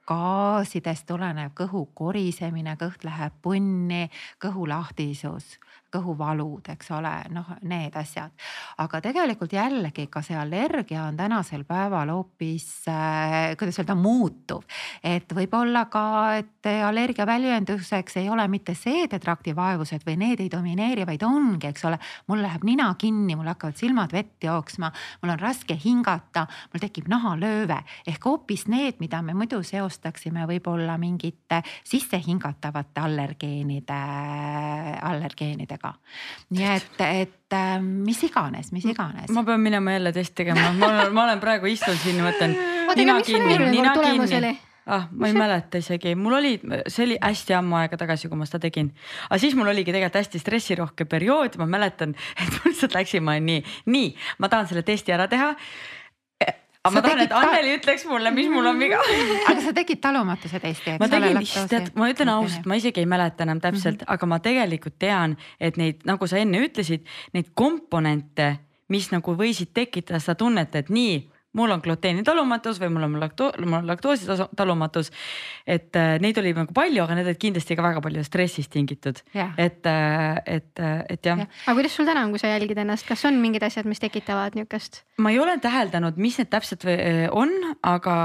gaasidest tulenev kõhu korisemine, kõht läheb punni, kõhulahtisus kõhuvalud, eks ole, noh, need asjad. aga tegelikult jällegi ka see allergia on tänasel päeval hoopis äh,, kuidas öelda, muutuv. et võib-olla ka, et allergia väljenduseks ei ole mitte seedetrakti vaevused või need ei domineeri, vaid ongi, eks ole, mul läheb nina kinni, mul hakkavad silmad vett jooksma, mul on raske hingata, mul tekib nahalööve ehk hoopis need, mida me muidu seostaksime võib-olla mingite sissehingatavate allergeenide, allergeenidega sellega. nii et, et äh, mis iganes, mis iganes. ma pean minema jälle testi tegema, ma olen, ma olen praegu istun siin mõtlen nina kinni, nina kinni ah, ma ei mäleta isegi, mul oli, see oli hästi ammu aega tagasi, kui ma seda tegin. aga siis mul oligi tegelikult hästi stressirohke periood, ma mäletan, et ma lihtsalt läksin, ma nii, nii, ma tahan selle testi ära teha aga ma tahan, et Anneli ütleks mulle, mis mul on viga. Aga sa tegid talumatuse testi, eks ma tegin, tead, ma ütlen ausalt, ma isegi ei mäleta enam täpselt mm, -hmm. aga ma tegelikult tean, et neid, nagu sa enne ütlesid, neid komponente, mis nagu võisid tekitada seda tunnet, et nii mul on gluteeni talumatus või mul on lakto-, mul on laktoosi talumatus. et äh, neid oli nagu palju, aga need olid kindlasti ka väga palju stressist tingitud, et, äh, et, äh, et jah. Ja.. aga kuidas sul täna on, kui sa jälgid ennast, kas on mingid asjad, mis tekitavad niukest? ma ei ole täheldanud, mis need täpselt on, aga,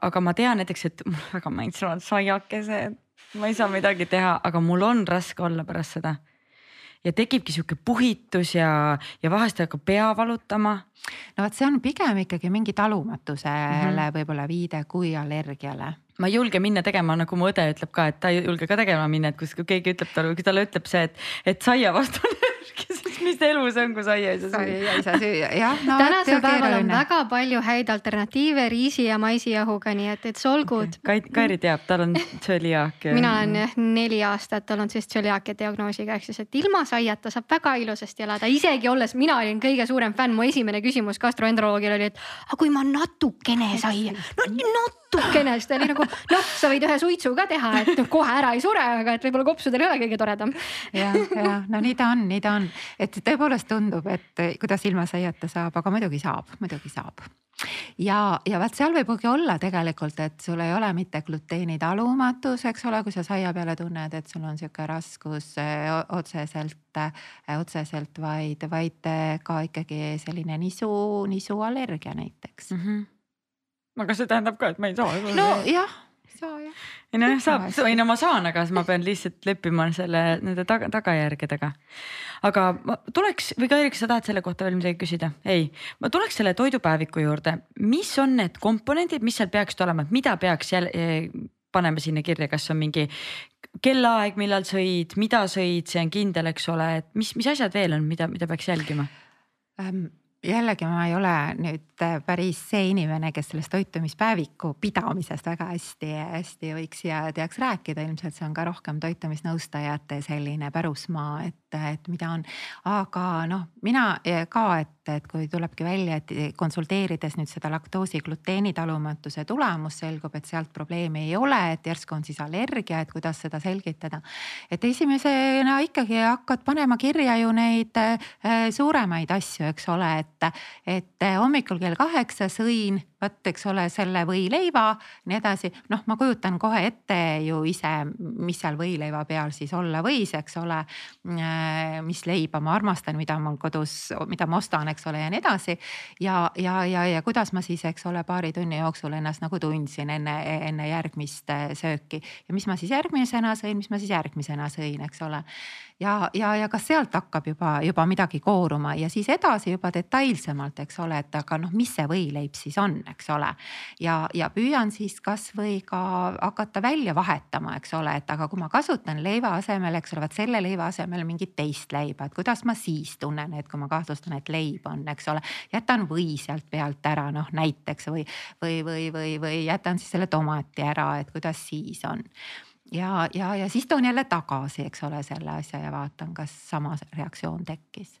aga ma tean näiteks, et mul väga maitsevad saiakesed, ma ei saa midagi teha, aga mul on raske olla pärast seda ja tekibki sihuke puhitus ja, ja vahest hakkab pea valutama. no vot, see on pigem ikkagi mingi talumatusele mm -hmm. võib-olla viide kui allergiale ma ei julge minna tegema, nagu mu õde ütleb ka, et ta ei julge ka tegema minna, et kus keegi ütleb talle, kui talle ütleb see, et, et saia vastu on mis elu see on, kui saia ei saa süüa? ei saa süüa, jah no,. tänasel päeval on väga palju häid alternatiive riisi ja maisijahuga, nii et, et solgud okay.. Kairi teab, tal on tsöliaak. mina olen jah neli aastat olnud siis tsöliaakia diagnoosiga, ehk siis, et ilma saiata saab väga ilusasti elada, isegi olles, mina olin kõige suurem fänn, mu esimene küsimus gastroenteroloogil oli, et aga kui ma natukene saia, no natukene, siis ta oli nagu noh, sa võid ühe suitsu ka teha, et noh, kohe ära ei sure, aga et võib-olla kopsudel ei ole kõige toredam. ja, ja no nii ta on, nii ta on, et tõepoolest tundub, et kuidas ilma saiata saab, aga muidugi saab, muidugi saab. ja, ja vaat seal võibki olla tegelikult, et sul ei ole mitte gluteeni talumatus, eks ole, kui sa saia peale tunned, et sul on sihuke raskus eh, otseselt, eh, otseselt, vaid, vaid ka ikkagi selline nisu, nisuallergia näiteks mm. -hmm aga see tähendab ka, et ma ei saa. nojah, saa jah. Ei nojah, saab, ei no ma saan, aga ma pean lihtsalt leppima selle, nende taga, tagajärgedega. aga ma tuleks või ka Erik, sa tahad selle kohta veel midagi küsida? ei, ma tuleks selle toidupäeviku juurde, mis on need komponendid, mis seal peaksid olema, et mida peaks jälle paneme sinna kirja, kas on mingi kellaaeg, millal sõid, mida sõid, see on kindel, eks ole, et mis, mis asjad veel on, mida, mida peaks jälgima ähm,? Jällegi ma ei ole nüüd äh, päris see inimene, kes sellest toitumispäeviku pidamisest väga hästi-hästi võiks ja teaks rääkida, ilmselt see on ka rohkem toitumisnõustajate selline pärusmaa, et, et mida on. aga noh, mina ka, et, et kui tulebki välja, et konsulteerides nüüd seda laktoosi gluteeni talumatuse tulemust, selgub, et sealt probleemi ei ole, et järsku on siis allergia, et kuidas seda selgitada. et esimesena ikkagi hakkad panema kirja ju neid äh, suuremaid asju, eks ole, et et, et hommikul kell kaheksa sõin vot, eks ole, selle võileiva, nii edasi. noh, ma kujutan kohe ette ju ise, mis seal võileiva peal siis olla võis, eks ole. Äh, mis leiba ma armastan, mida mul kodus, mida ma ostan, eks ole, ja nii edasi. ja, ja, ja, ja kuidas ma siis, eks ole, paari tunni jooksul ennast nagu tundsin enne, enne järgmist äh, sööki ja mis ma siis järgmisena sõin, mis ma siis järgmisena sõin, eks ole ja, ja, ja kas sealt hakkab juba, juba midagi kooruma ja siis edasi juba detailsemalt, eks ole, et aga noh, mis see võileib siis on, eks ole. ja, ja püüan siis kasvõi ka hakata välja vahetama, eks ole, et aga kui ma kasutan leiva asemel, eks ole, vaat selle leiva asemel mingit teist leiba, et kuidas ma siis tunnen, et kui ma kahtlustan, et leib on, eks ole. jätan või sealt pealt ära, noh näiteks või, või, või, või, või jätan siis selle tomati ära, et kuidas siis on ja, ja, ja siis toon jälle tagasi, eks ole, selle asja ja vaatan, kas sama reaktsioon tekkis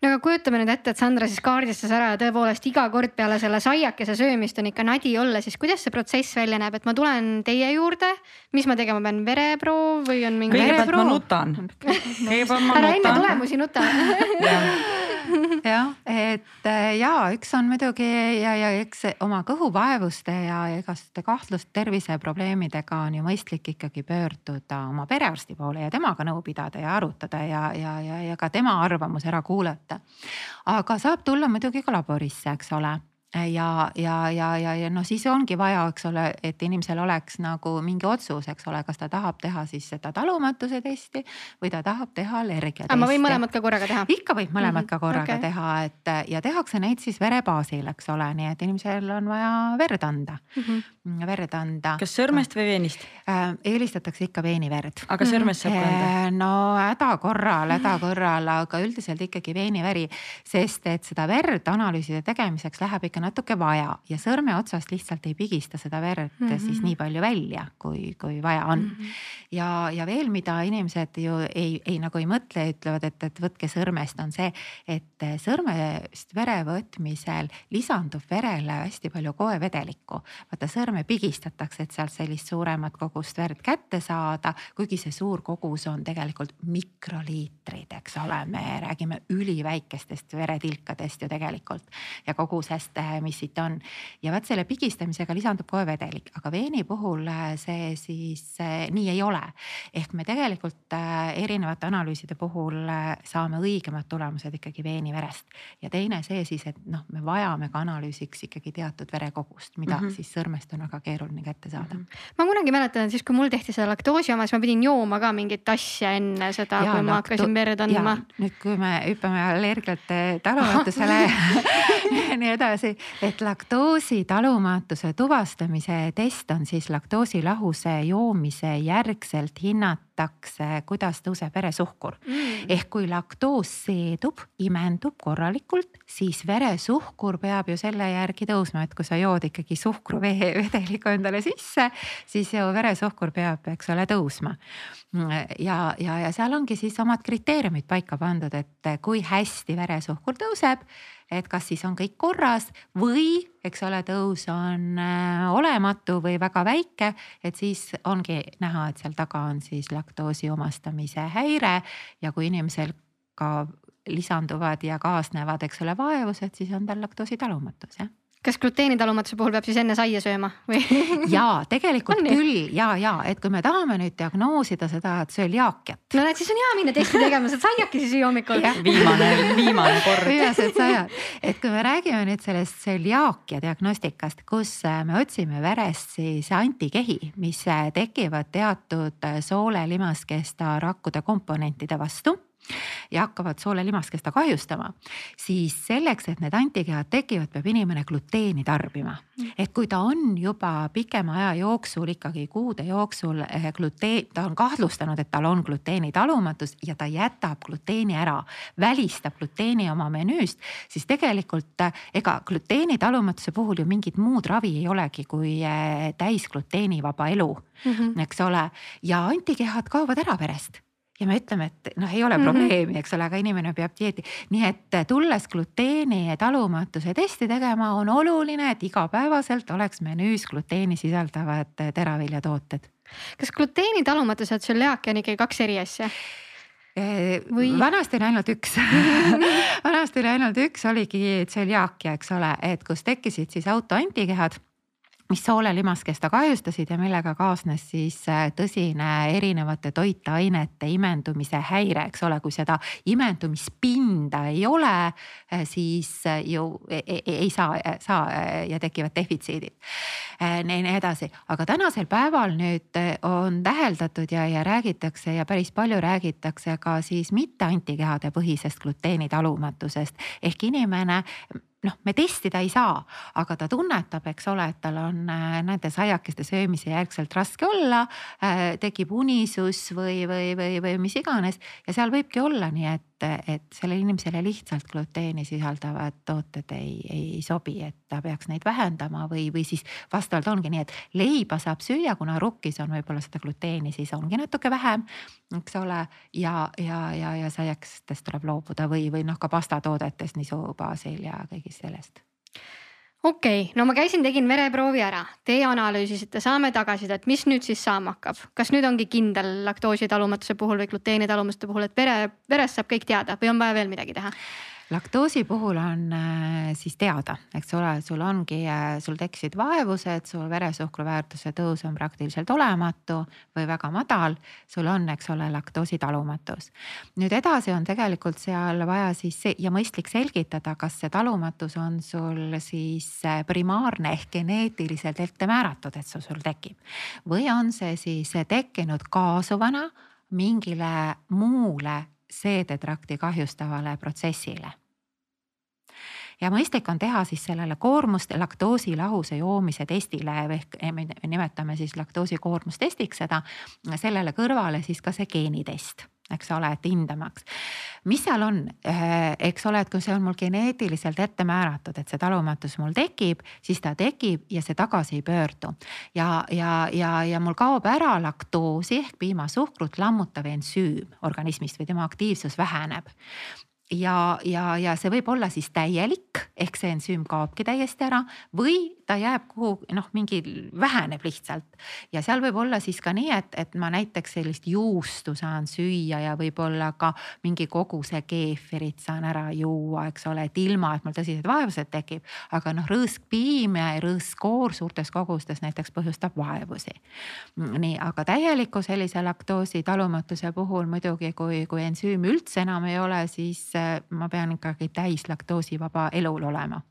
no aga kujutame nüüd ette, et Sandra siis kaardistas ära ja tõepoolest iga kord peale selle saiakese söömist on ikka nadi olla, siis kuidas see protsess välja näeb, et ma tulen teie juurde, mis ma tegema pean, vereproov või on mingi? kõigepealt ma nutan. kõigepealt ma nutan. ära enne tulemusi nuta jah, et äh, ja üks on muidugi ja, ja eks oma kõhuvaevuste ja igasuguste kahtlust terviseprobleemidega on ju mõistlik ikkagi pöörduda oma perearsti poole ja temaga nõu pidada ja arutada ja, ja, ja, ja ka tema arvamus ära kuulata. Aga saab tulla muidugi ka laborisse, eks ole ja, ja, ja, ja, ja noh, siis ongi vaja, eks ole, et inimesel oleks nagu mingi otsus, eks ole, kas ta tahab teha siis seda talumatuse testi või ta tahab teha allergia testi. ma võin mõlemat ka korraga teha? ikka võib mõlemat mm -hmm. ka korraga okay. teha, et ja tehakse neid siis vere baasil, eks ole, nii et inimesel on vaja verd anda mm, -hmm. verd anda. kas sõrmest või veenist äh,? eelistatakse ikka veeniverd. aga sõrmest saab ka anda? Äh, no häda korral, häda korral, aga üldiselt ikkagi veeniveri, sest et seda verd analüüside tegemiseks läheb ikka ikka natuke vaja ja sõrme otsast lihtsalt ei pigista seda verd mm -hmm. siis nii palju välja, kui, kui vaja on mm. -hmm. ja, ja veel, mida inimesed ju ei, ei nagu ei mõtle, ütlevad, et, et võtke sõrmest, on see, et sõrmest vere võtmisel lisandub verele hästi palju koevedelikku. vaata sõrme pigistatakse, et sealt sellist suuremat kogust verd kätte saada, kuigi see suur kogus on tegelikult mikroliitrid, eks ole, me räägime üliväikestest veretilkadest ju tegelikult ja kogusest mis siit on. ja vot selle pigistamisega lisandub kohe vedelik, aga veeni puhul äh, see siis äh, nii ei ole. ehk me tegelikult äh, erinevate analüüside puhul saame õigemad tulemused ikkagi veeniverest. ja teine see siis, et noh, me vajame ka analüüsiks ikkagi teatud verekogust, mida mm -hmm. siis sõrmest on väga keeruline kätte saada mm. -hmm. ma kunagi mäletan, siis kui mul tehti seda laktoosi oma, siis ma pidin jooma ka mingit asja enne seda, kui ma hakkasin verd andma. nüüd, kui me hüppame allergiate talumatusele ja nii edasi, et laktoosi talumatuse tuvastamise test on siis laktoosilahuse joomise järgselt hinnatakse, kuidas tõuseb veresuhkur mm.. ehk kui laktoos seedub, imendub korralikult, siis veresuhkur peab ju selle järgi tõusma, et kui sa jood ikkagi suhkruvedeliku endale sisse, siis ju veresuhkur peab, eks ole, tõusma. ja, ja, ja seal ongi siis omad kriteeriumid paika pandud, et kui hästi veresuhkur tõuseb et kas siis on kõik korras või eks ole, tõus on äh, olematu või väga väike, et siis ongi näha, et seal taga on siis laktoosi omastamise häire ja kui inimesel ka lisanduvad ja kaasnevad, eks ole, vaevused, siis on tal laktoositalumatus jah kas gluteenitalumatuse puhul peab siis enne saia sööma või? ja tegelikult küll ja, ja et kui me tahame nüüd diagnoosida seda tsöliaakiat. no näed, siis on hea minna testi tegema, saad saiakesi süüa hommikul. viimane, viimane kord. viimased sajad, et kui me räägime nüüd sellest tsöliaakia diagnostikast, kus äh, me otsime verest siis antikehi, mis äh, tekivad teatud äh, soole-limaskesta rakkude komponentide vastu ja hakkavad soole-limaskesta kahjustama, siis selleks, et need antikehad tekivad, peab inimene gluteeni tarbima. et kui ta on juba pikema aja jooksul ikkagi kuude jooksul eh, gluteen, ta on kahtlustanud, et tal on gluteenitalumatus ja ta jätab gluteeni ära, välistab gluteeni oma menüüst, siis tegelikult eh, ega gluteenitalumatuse puhul ju mingit muud ravi ei olegi kui eh, täis gluteenivaba elu mm, -hmm. eks ole, ja antikehad kaovad ära verest ja me ütleme, et noh, ei ole Mhm. probleemi, eks ole, aga inimene peab dieeti, nii et tulles gluteeni talumatuse testi tegema, on oluline, et igapäevaselt oleks menüüs gluteeni sisaldavad teraviljatooted. kas gluteenitalumatus ja tsöliaakia on ikkagi kaks eri asja? Või... Või- vanasti oli ainult üks vanasti oli ainult üks, oligi tsöliaakia, eks ole, et kus tekkisid siis autoantikehad mis soole-limaskesta kahjustasid ja millega kaasnes siis äh, tõsine erinevate toitainete imendumise häire, eks ole, kui seda imendumispinda ei ole, siis äh, ju ei, ei, ei saa, saa ja tekivad defitsiidid. nii, edasi, aga tänasel päeval nüüd äh, on täheldatud ja, ja räägitakse ja päris palju räägitakse ka siis mitte antikehade põhisest gluteenitalumatusest ehk inimene noh, me testida ei saa, aga ta tunnetab, eks ole, et tal on äh, nende saiakeste söömise järgselt raske olla äh,. tekib unisus või, või, või, või mis iganes ja seal võibki olla nii, et, et sellele inimesele lihtsalt gluteeni sisaldavad tooted ei, ei sobi, et ta peaks neid vähendama või, või siis vastavalt ongi nii, et leiba saab süüa, kuna rukkis on võib-olla seda gluteeni, siis ongi natuke vähem, eks ole. ja, ja, ja, ja saiakestest tuleb loobuda või, või noh, ka pastatoodetest nisu baasil ja kõigist sellest okei okay,, no ma käisin, tegin vereproovi ära, teie analüüsisite, saame tagasisidet, mis nüüd siis saama hakkab, kas nüüd ongi kindel laktoositalumatuse puhul või gluteenitalumatuse puhul, et vere, verest saab kõik teada või on vaja veel midagi teha? Laktoosi puhul on äh, siis teada, eks ole, sul ongi, sul tekkisid vaevused, sul veresuhkru väärtuse tõus on praktiliselt olematu või väga madal. sul on, eks ole, laktoositalumatus. nüüd edasi on tegelikult seal vaja siis ja mõistlik selgitada, kas see talumatus on sul siis äh, primaarne ehk geneetiliselt ette määratud, et see sul tekib. või on see siis tekkinud kaasuvana mingile muule seedetrakti kahjustavale protsessile. Ja mõistlik on teha siis sellele koormust laktoosilahusa joomise testile ehk me nimetame siis laktoosikoormustestiks seda, sellele kõrvale siis ka see geenitest eks ole, et hindamaks. mis seal on, eks ole, et kui see on mul geneetiliselt ette määratud, et see talumatus mul tekib, siis ta tekib ja see tagasi ei pöördu. ja, ja, ja, ja mul kaob ära laktoosi ehk piimasuhkrut lammutav ensüüm organismist või tema aktiivsus väheneb ja, ja, ja see võib olla siis täielik ehk see ensüüm kaobki täiesti ära või ta jääb kuhu noh, mingi väheneb lihtsalt. ja seal võib olla siis ka nii, et, et ma näiteks sellist juustu saan süüa ja võib-olla ka mingi koguse keefirit saan ära juua, eks ole, et ilma, et mul tõsised vaevused tekib. aga noh, rõõskpiim ja rõõskoor suurtes kogustes näiteks põhjustab vaevusi. nii, aga täieliku sellise laktoosi talumatuse puhul muidugi, kui, kui ensüüm üldse enam ei ole, siis ma pean ikkagi täis laktoosivaba elul olema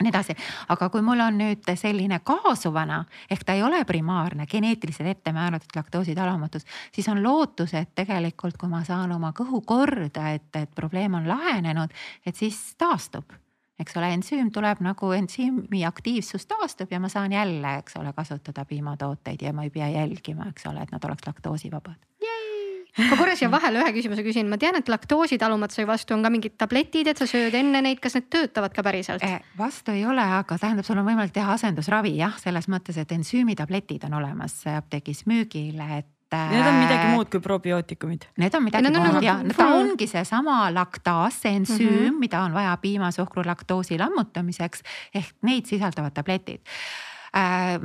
nii edasi, aga kui mul on nüüd selline kaasuvana ehk ta ei ole primaarne geneetiliselt ette määratud laktoositalumatus, siis on lootus, et tegelikult, kui ma saan oma kõhu korda, et, et probleem on lahenenud, et siis taastub. Eks ole, ensüüm tuleb nagu ensüümi aktiivsus taastub ja ma saan jälle, eks ole, kasutada piimatooteid ja ma ei pea jälgima, eks ole, et nad oleks laktoosivabad ma korra siia vahele ühe küsimuse küsin, ma tean, et laktoositalumatuse vastu on ka mingid tabletid, et sa sööd enne neid, kas need töötavad ka päriselt? vastu ei ole, aga tähendab, sul on võimalik teha asendusravi jah, selles mõttes, et ensüümitabletid on olemas apteegis müügil, et Need on midagi muud kui probiootikumid. Need on midagi muud nagu- ja ta ongi seesama laktaas, see ensüüm mm. -hmm. mida on vaja piimasuhkru laktoosi lammutamiseks ehk neid sisaldavad tabletid äh,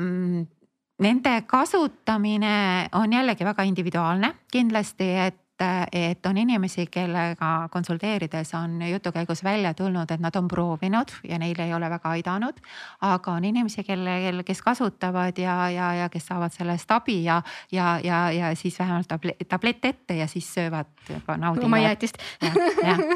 Nende kasutamine on jällegi väga individuaalne, kindlasti, et et on inimesi, kellega konsulteerides on jutu käigus välja tulnud, et nad on proovinud ja neile ei ole väga aidanud. aga on inimesi, kelle, kes kasutavad ja, ja, ja kes saavad sellest abi ja, ja, ja, ja siis vähemalt tablett, tablett ette ja siis söövad juba naudivad. oma jäätist.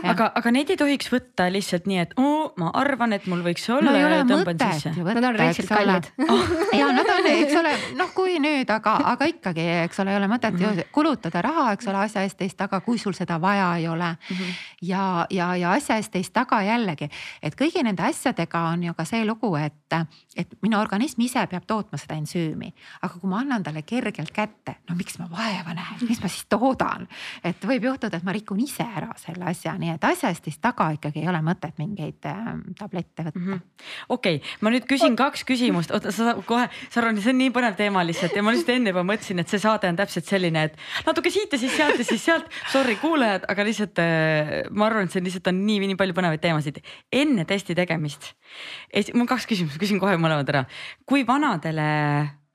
aga, aga neid ei tohiks võtta lihtsalt nii, et oo, ma arvan, et mul võiks olla no, ja tõmban sisse. Nad on reaalselt kallid ja nad on, eks ole, noh, kui nüüd, aga, aga ikkagi, eks ole, ei ole mõtet ju mhm. kulutada raha, eks ole, asja eest teist taga, kui sul seda vaja ei ole. Mm. -hmm. ja, ja, ja asja eest teist taga jällegi, et kõigi nende asjadega on ju ka see lugu, et, et minu organism ise peab tootma seda ensüümi. aga kui ma annan talle kergelt kätte, no miks ma vaeva näen, miks ma siis toodan, et võib juhtuda, et ma rikun ise ära selle asja, nii et asja eest teist taga ikkagi ei ole mõtet mingeid äh, tablette võtta. Mm -hmm.. okei okay,, ma nüüd küsin kaks küsimust, oota sa kohe, Saron, see on nii põnev teema lihtsalt. Ja ma lihtsalt enne juba mõtlesin, et see saade on täpselt selline, et natuke siit ja siis sealt ja siis sealt. Sorry kuulajad, aga lihtsalt äh, ma arvan, et see lihtsalt on nii, nii palju põnevaid teemasid. enne testi tegemist, mul on kaks küsimust, küsin kohe mõlemad ära. kui vanadele,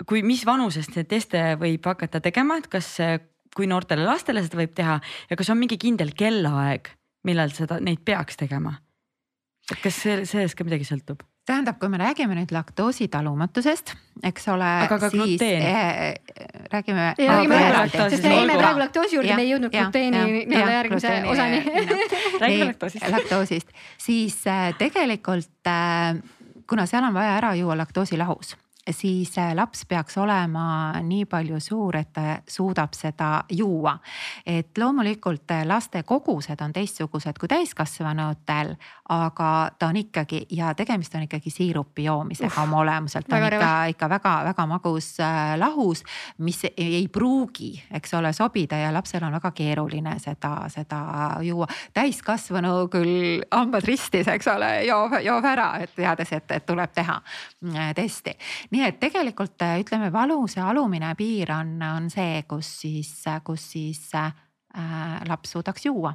kui, mis vanusest neid teste võib hakata tegema, et kas, kui noortele lastele seda võib teha ja kas on mingi kindel kellaaeg, millal seda, neid peaks tegema? et kas see, sellest ka midagi sõltub? Tähendab, kui me räägime nüüd laktoositalumatusest, eks ole. aga ka gluteen äh,. räägime. sest me jäime praegu laktoosi juurde, me ei jõudnud gluteeni nii-öelda järgmise osani. räägime laktoosist. laktoosist, siis äh, tegelikult äh, kuna seal on vaja ära juua laktoosilahus siis äh, laps peaks olema nii palju suur, et ta suudab seda juua. et loomulikult äh, laste kogused on teistsugused kui täiskasvanutel, aga ta on ikkagi ja tegemist on ikkagi siirupi joomisega oma olemuselt. ta on ikka, ikka väga-väga magus äh, lahus, mis ei pruugi, eks ole, sobida ja lapsel on väga keeruline seda, seda juua. täiskasvanu küll hambad ristis, eks ole, joob, joob ära, et teades, et, et tuleb teha testi nii et tegelikult äh, ütleme, valuse alumine piir on, on see, kus siis, kus siis äh, laps suudaks juua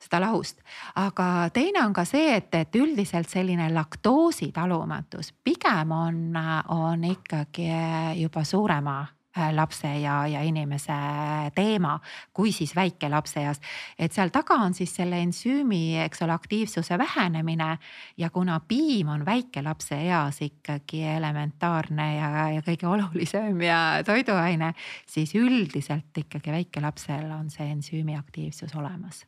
seda lahust. aga teine on ka see, et, et üldiselt selline laktoositalumatus pigem on, on ikkagi juba suurema Äh, lapse ja, ja inimese teema, kui siis väikelapse eas. et seal taga on siis selle ensüümi, eks ole, aktiivsuse vähenemine ja kuna piim on väikelapse eas ikkagi elementaarne ja, ja kõige olulisem ja toiduaine, siis üldiselt ikkagi väikelapsel on see ensüümi aktiivsus olemas.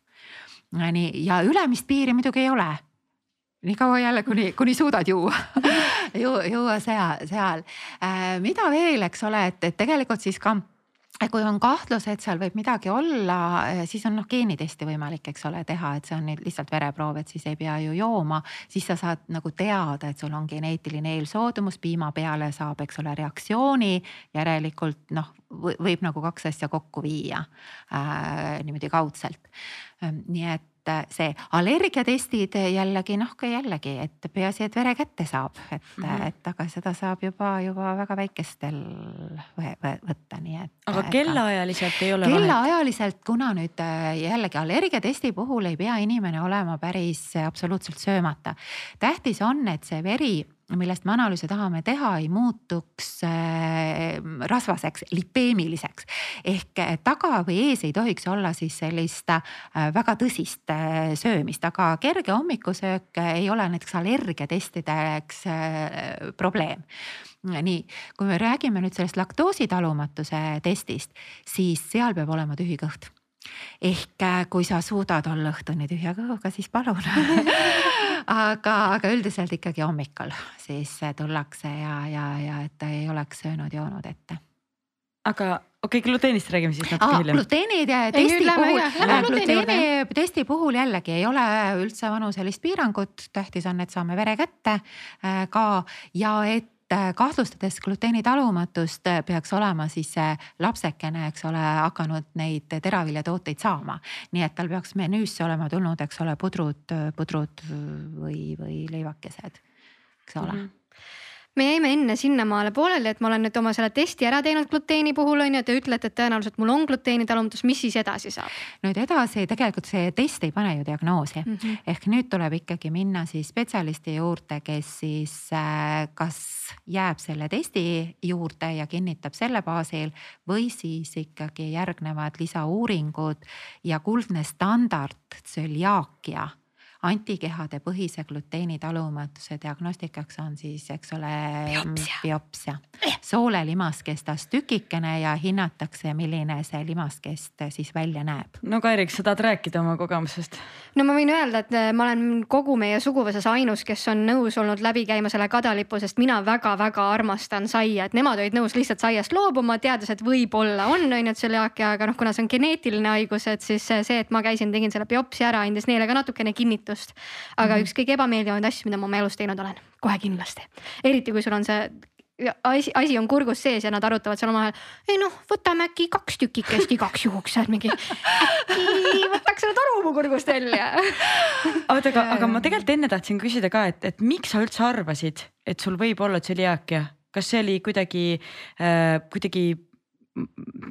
nii ja ülemist piiri muidugi ei ole nii kaua jälle, kuni, kuni suudad juua Ju, juua seal, seal. Äh, mida veel, eks ole, et, et tegelikult siis ka kui on kahtlus, et seal võib midagi olla, äh, siis on noh geenitesti võimalik, eks ole, teha, et see on nüüd lihtsalt vereproov, et siis ei pea ju jooma. siis sa saad nagu teada, et sul on geneetiline eelsoodumus, piima peale saab, eks ole, reaktsiooni. järelikult noh, võib nagu kaks asja kokku viia äh, niimoodi kaudselt. nii et et äh, see allergiatestid jällegi noh, ka jällegi, et peaasi, et vere kätte saab, et mm, -hmm. et aga seda saab juba, juba väga väikestel võtta, nii et. aga kellaajaliselt ei ole vahet? kellaajaliselt, kuna nüüd äh, jällegi allergiatesti puhul ei pea inimene olema päris absoluutselt söömata. tähtis on, et see veri millest me analüüse tahame teha, ei muutuks äh, rasvaseks, lipeemiliseks. ehk äh, taga või ees ei tohiks olla siis sellist äh, väga tõsist söömist, aga kerge hommikusöök ei ole näiteks allergiatestideks probleem. Nii, kui me räägime nüüd sellest laktoositalumatuse testist, siis seal peab olema tühi kõht. Ehk kui sa suudad olla õhtuni tühja kõhuga, siis palun aga, aga üldiselt ikkagi hommikul siis tullakse ja, ja, ja et ta ei oleks söönud-joonud ette. aga okei okay,, gluteenist räägime siis natuke hiljem. gluteenid testi puhul, gluteeni testi puhul jällegi ei ole üldse vanuselist piirangut, tähtis on, et saame vere kätte äh, ka ja et Äh, kahtlustades gluteenitalumatust äh, peaks olema siis see lapsekene, eks ole, hakanud neid teraviljatooteid saama. nii et tal peaks menüüsse olema tulnud, eks ole, pudrud, pudrud või, või leivakesed, eks ole mm. -hmm me jäime enne sinnamaale pooleli, et ma olen nüüd oma selle testi ära teinud gluteeni puhul on ju, te ütlete, et tõenäoliselt mul on gluteenitalumatus, mis siis edasi saab? nüüd edasi tegelikult see test ei pane ju diagnoosi mm -hmm. ehk nüüd tuleb ikkagi minna siis spetsialisti juurde, kes siis äh, kas jääb selle testi juurde ja kinnitab selle baasil või siis ikkagi järgnevad lisauuringud ja kuldne standard tsöliaakia antikehade põhise gluteenitalumatuse diagnostikaks on siis, eks ole, biopsia. soolelimaskestast tükikene ja hinnatakse, milline see limaskest siis välja näeb. no Kairik, sa tahad rääkida oma kogemusest? no ma võin öelda, et ma olen kogu meie suguvõsas ainus, kes on nõus olnud läbi käima selle kadalipu, sest mina väga-väga armastan saia, et nemad olid nõus lihtsalt saiast loobuma, teades, et võib-olla on on ju tsöliaakia, aga noh, kuna see on geneetiline haigus, et siis see, et ma käisin, tegin selle biopsia ära, andis neile ka natukene kinnitust kinnitust. aga mm -hmm. üks kõige ebameeldivaid asju, mida ma oma elus teinud olen, kohe kindlasti. eriti kui sul on see asi, asi on kurgus sees ja nad arutavad seal omavahel. ei noh, võtame äkki kaks tükikest igaks juhuks, et mingi äkki võtaks selle toru mu kurgust välja oota, aga, aga ma tegelikult enne tahtsin küsida ka, et, et miks sa üldse arvasid, et sul võib olla tsöliaakia, kas see oli kuidagi äh,, kuidagi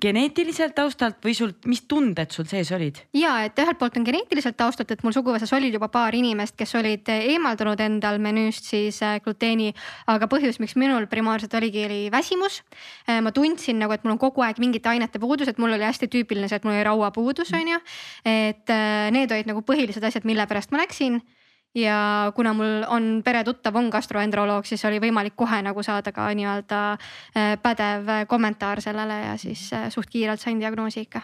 geneetiliselt taustalt või sul, mis tunded sul sees olid? ja et ühelt poolt on geneetiliselt taustalt, et mul suguvõsas olid juba paar inimest, kes olid eemaldunud endal menüüst siis äh, gluteeni, aga põhjus, miks minul primaarselt oligi, oli väsimus. Äh, ma tundsin nagu, et mul on kogu aeg mingite ainete puudus, et mul oli hästi tüüpiline see, et mul oli rauapuudus, on ju. et äh, need olid nagu põhilised asjad, mille pärast ma läksin ja kuna mul on peretuttav on gastroenteroloog, siis oli võimalik kohe nagu saada ka nii-öelda äh, pädev kommentaar sellele ja siis äh, suht kiirelt sain diagnoosi ikka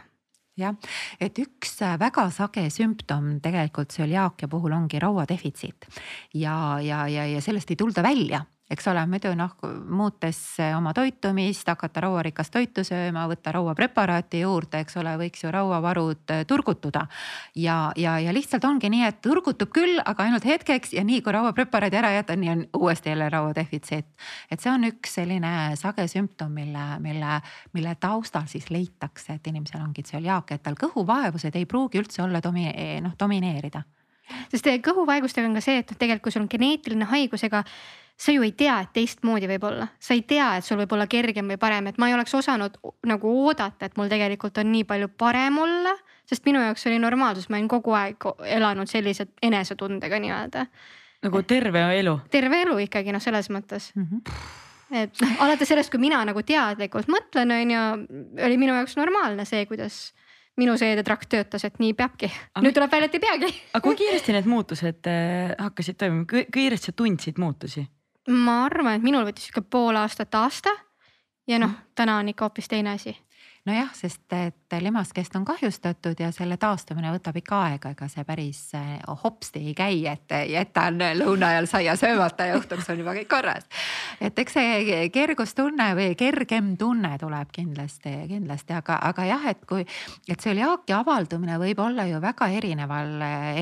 jah, et üks äh, väga sage sümptom tegelikult tsöliaakia puhul ongi rauadefitsiit. Ja, ja, ja, ja sellest ei tulda välja eks ole, muidu noh, muutes oma toitumist, hakata rauarikast toitu sööma, võtta rauapreparaati juurde, eks ole, võiks ju rauavarud äh, turgutuda. ja, ja, ja lihtsalt ongi nii, et turgutub küll, aga ainult hetkeks ja nii kui rauapreparaadi ära jätta, nii on uuesti jälle rauadefitsiit. et see on üks selline sage sümptom, mille, mille, mille taustal siis leitakse, et inimesel ongi tsöliaakia, et tal kõhuvaevused ei pruugi üldse olla domi-, noh domineerida sest kõhuvaegustega on ka see, et noh, tegelikult kui sul on geneetiline haigus, ega sa ju ei tea, et teistmoodi võib olla, sa ei tea, et sul võib olla kergem või parem, et ma ei oleks osanud nagu oodata, et mul tegelikult on nii palju parem olla. sest minu jaoks oli normaalsus, ma olin kogu aeg elanud sellise enesetundega nii-öelda. nagu terve elu? terve elu ikkagi noh, selles mõttes mm. -hmm et noh, alates sellest, kui mina nagu teadlikult mõtlen, on ju, oli minu jaoks normaalne see, kuidas minu seedetrakt töötas, et nii peabki. nüüd tuleb välja, et ei peagi. aga kui kiiresti need muutused äh, hakkasid toimuma, kui kiiresti sa tundsid muutusi? Ma arvan, et minul võttis sihuke pool aastat, aasta ja noh, täna on ikka hoopis teine asi nojah, sest et limaskest on kahjustatud ja selle taastumine võtab ikka aega, ega see päris eh, hopsti ei käi, et jätan lõuna ajal saia söömata ja õhtuks on juba kõik korras. et eks see kergustunne või kergem tunne tuleb kindlasti, kindlasti, aga, aga jah, et kui, et tsöliaaki avaldumine võib olla ju väga erineval,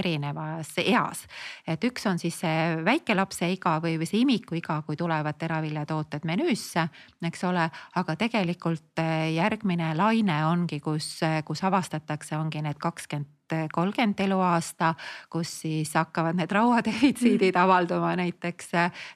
erinevas eas. et üks on siis see väikelapse iga või, või see imikuiga, kui tulevad teraviljatooted menüüsse, eks ole, aga tegelikult järgmine laine ongi, kus, kus avastatakse, ongi need kakskümmend kolmkümmend eluaasta, kus siis hakkavad need rauadefitsiidid mm. avalduma näiteks,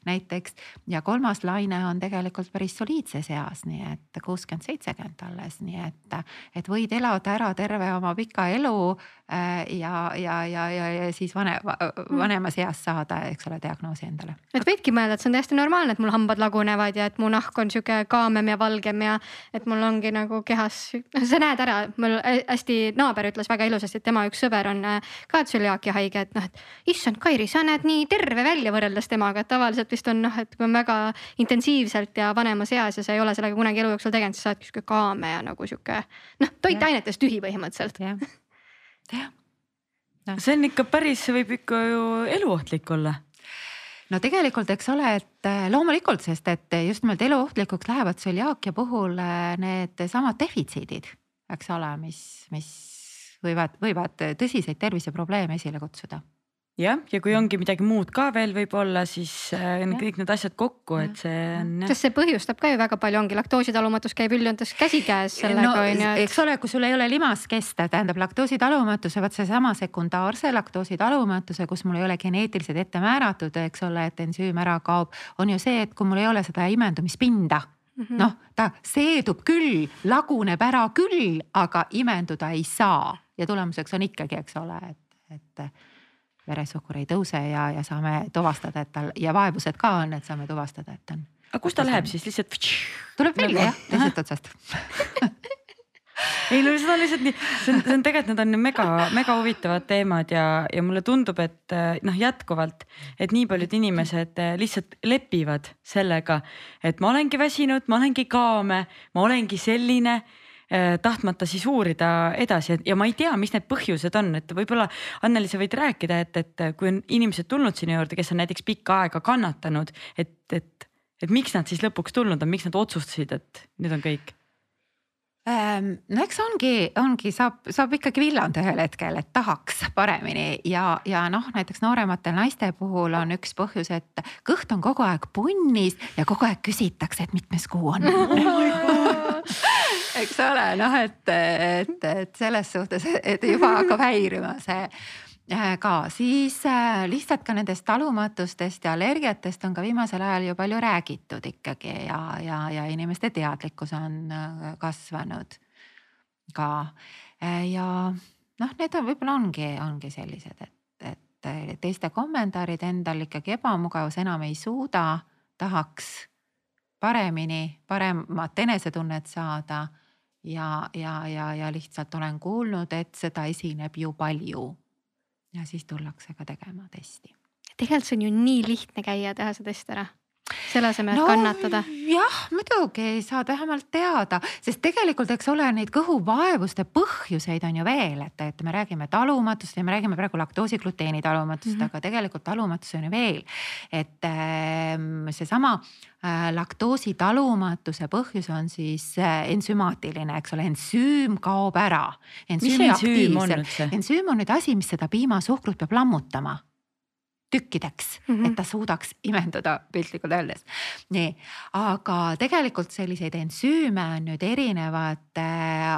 näiteks. ja kolmas laine on tegelikult päris soliidses eas, nii et kuuskümmend, seitsekümmend alles, nii et, et võid elada ära terve oma pika elu äh, ja, ja, ja, ja, ja siis vane, mm. vanemas eas saada, eks ole, diagnoosi endale. et võidki mõelda, et see on täiesti normaalne, et mul hambad lagunevad ja et mu nahk on sihuke kaamem ja valgem ja et mul ongi nagu kehas, sa näed ära, mul hästi naaber ütles väga ilusasti, et tema tema üks sõber on äh, ka tsüliaakia haige, et noh, et issand, Kairi, sa näed nii terve välja võrreldes temaga, et tavaliselt vist on noh, et kui on väga intensiivselt ja vanemas eas ja sa ei ole sellega kunagi elu jooksul tegelenud, siis sa oledki sihuke kaame ja nagu sihuke noh, toitainetest tühi põhimõtteliselt. jah, jah. No.. see on ikka päris, see võib ikka ju eluohtlik olla. No tegelikult, eks ole, et äh, loomulikult, sest et just nimelt eluohtlikuks lähevad tsöliaakia puhul äh, needsamad defitsiidid, eks ole, mis, mis võivad, võivad tõsiseid terviseprobleeme esile kutsuda jah, ja kui ongi midagi muud ka veel võib-olla, siis äh, kõik need asjad kokku, et see on. sest see põhjustab ka ju väga palju, ongi laktoositalumatus käib üldjoontes käsikäes sellega no, on ju. eks ole, kui sul ei ole limaskeste, tähendab laktoositalumatuse, vot seesama sekundaarse laktoositalumatuse, kus mul ei ole geneetiliselt ette määratud, eks ole, et ensüüm ära kaob, on ju see, et kui mul ei ole seda imendumispinda. Noh, ta seedub küll, laguneb ära küll, aga imenduda ei saa ja tulemuseks on ikkagi, eks ole, et, et veresuhkur ei tõuse ja, ja saame tuvastada, et tal ja vaevused ka on, et saame tuvastada, et on. aga kus ta läheb siis lihtsalt? tuleb välja jah, teisest otsast ei no seda lihtsalt nii, see on, see on tegelikult, need on mega, mega huvitavad teemad ja, ja mulle tundub, et noh, jätkuvalt, et nii paljud inimesed lihtsalt lepivad sellega, et ma olengi väsinud, ma olengi kaame, ma olengi selline Eh, tahtmata siis uurida edasi. Ja ma ei tea, mis need põhjused on, et võib-olla Anneli, sa võid rääkida, et, et kui on inimesed tulnud sinu juurde, kes on näiteks pikka aega kannatanud, et, et, et miks nad siis lõpuks tulnud on, miks nad otsustasid, et nüüd on kõik no eks ongi, ongi, saab, saab ikkagi villand ühel hetkel, et tahaks paremini ja, ja noh, näiteks nooremate naiste puhul on üks põhjus, et kõht on kogu aeg punnis ja kogu aeg küsitakse, et mitmes kuu on. Eks ole, noh, et, et, et selles suhtes, et juba hakkab häirima see ka, siis äh, lihtsalt ka nendest talumatustest ja allergiatest on ka viimasel ajal ju palju räägitud ikkagi ja, ja, ja inimeste teadlikkus on äh, kasvanud ka. ja noh, need on, võib-olla ongi, ongi sellised, et, et teiste kommentaarid endal ikkagi ebamugavus enam ei suuda, tahaks paremini, paremat enesetunnet saada ja, ja, ja, ja lihtsalt olen kuulnud, et seda esineb ju palju. Ja siis tullakse ka tegema testi. tegelikult see on ju nii lihtne käia, teha see test ära selle asemel, no, kannatada. jah, muidugi saad vähemalt teada, sest tegelikult, eks ole, neid kõhuvaevuste põhjuseid on ju veel, et, et me räägime talumatust ja me räägime praegu laktoosi gluteeni talumatust mm, -hmm. aga tegelikult talumatus on ju veel. et äh, seesama äh, laktoosi talumatuse põhjus on siis äh, ensümaatiline, eks ole, ensüüm kaob ära. ensüüm on nüüd asi, mis seda piimasuhkrut peab lammutama tükkideks mm, -hmm. et ta suudaks imenduda piltlikult öeldes. nii, aga tegelikult selliseid ensüüme on nüüd erinevate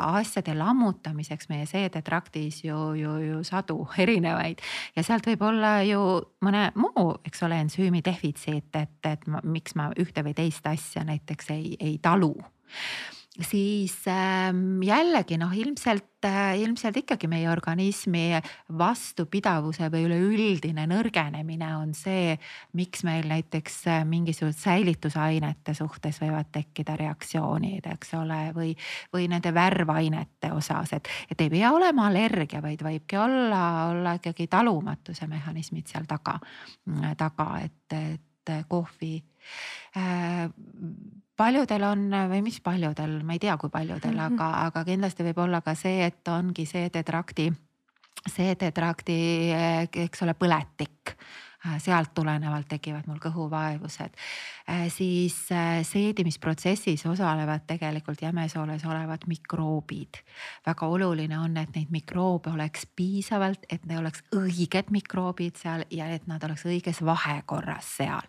asjade lammutamiseks meie seedetraktis ju, ju, ju sadu erinevaid ja sealt võib olla ju mõne muu, eks ole, ensüümi defitsiit, et, et ma, miks ma ühte või teist asja näiteks ei, ei talu siis ähm, jällegi noh, ilmselt, äh, ilmselt ikkagi meie organismi vastupidavuse või üleüldine nõrgenemine on see, miks meil näiteks äh, mingisugused säilitusainete suhtes võivad tekkida reaktsioonid, eks ole, või, või nende värvainete osas, et, et ei pea olema allergia, vaid võibki olla, olla ikkagi talumatuse mehhanismid seal taga, taga, et, et kohvi äh, paljudel on või mis paljudel, ma ei tea, kui paljudel mm, -hmm. aga, aga kindlasti võib olla ka see, et ongi seedetrakti, seedetrakti, eks ole, põletik sealt tulenevalt tekivad mul kõhuvaevused. siis seedimisprotsessis osalevad tegelikult jämesooles olevad mikroobid. väga oluline on, et neid mikroobe oleks piisavalt, et need oleks õiged mikroobid seal ja et nad oleks õiges vahekorras seal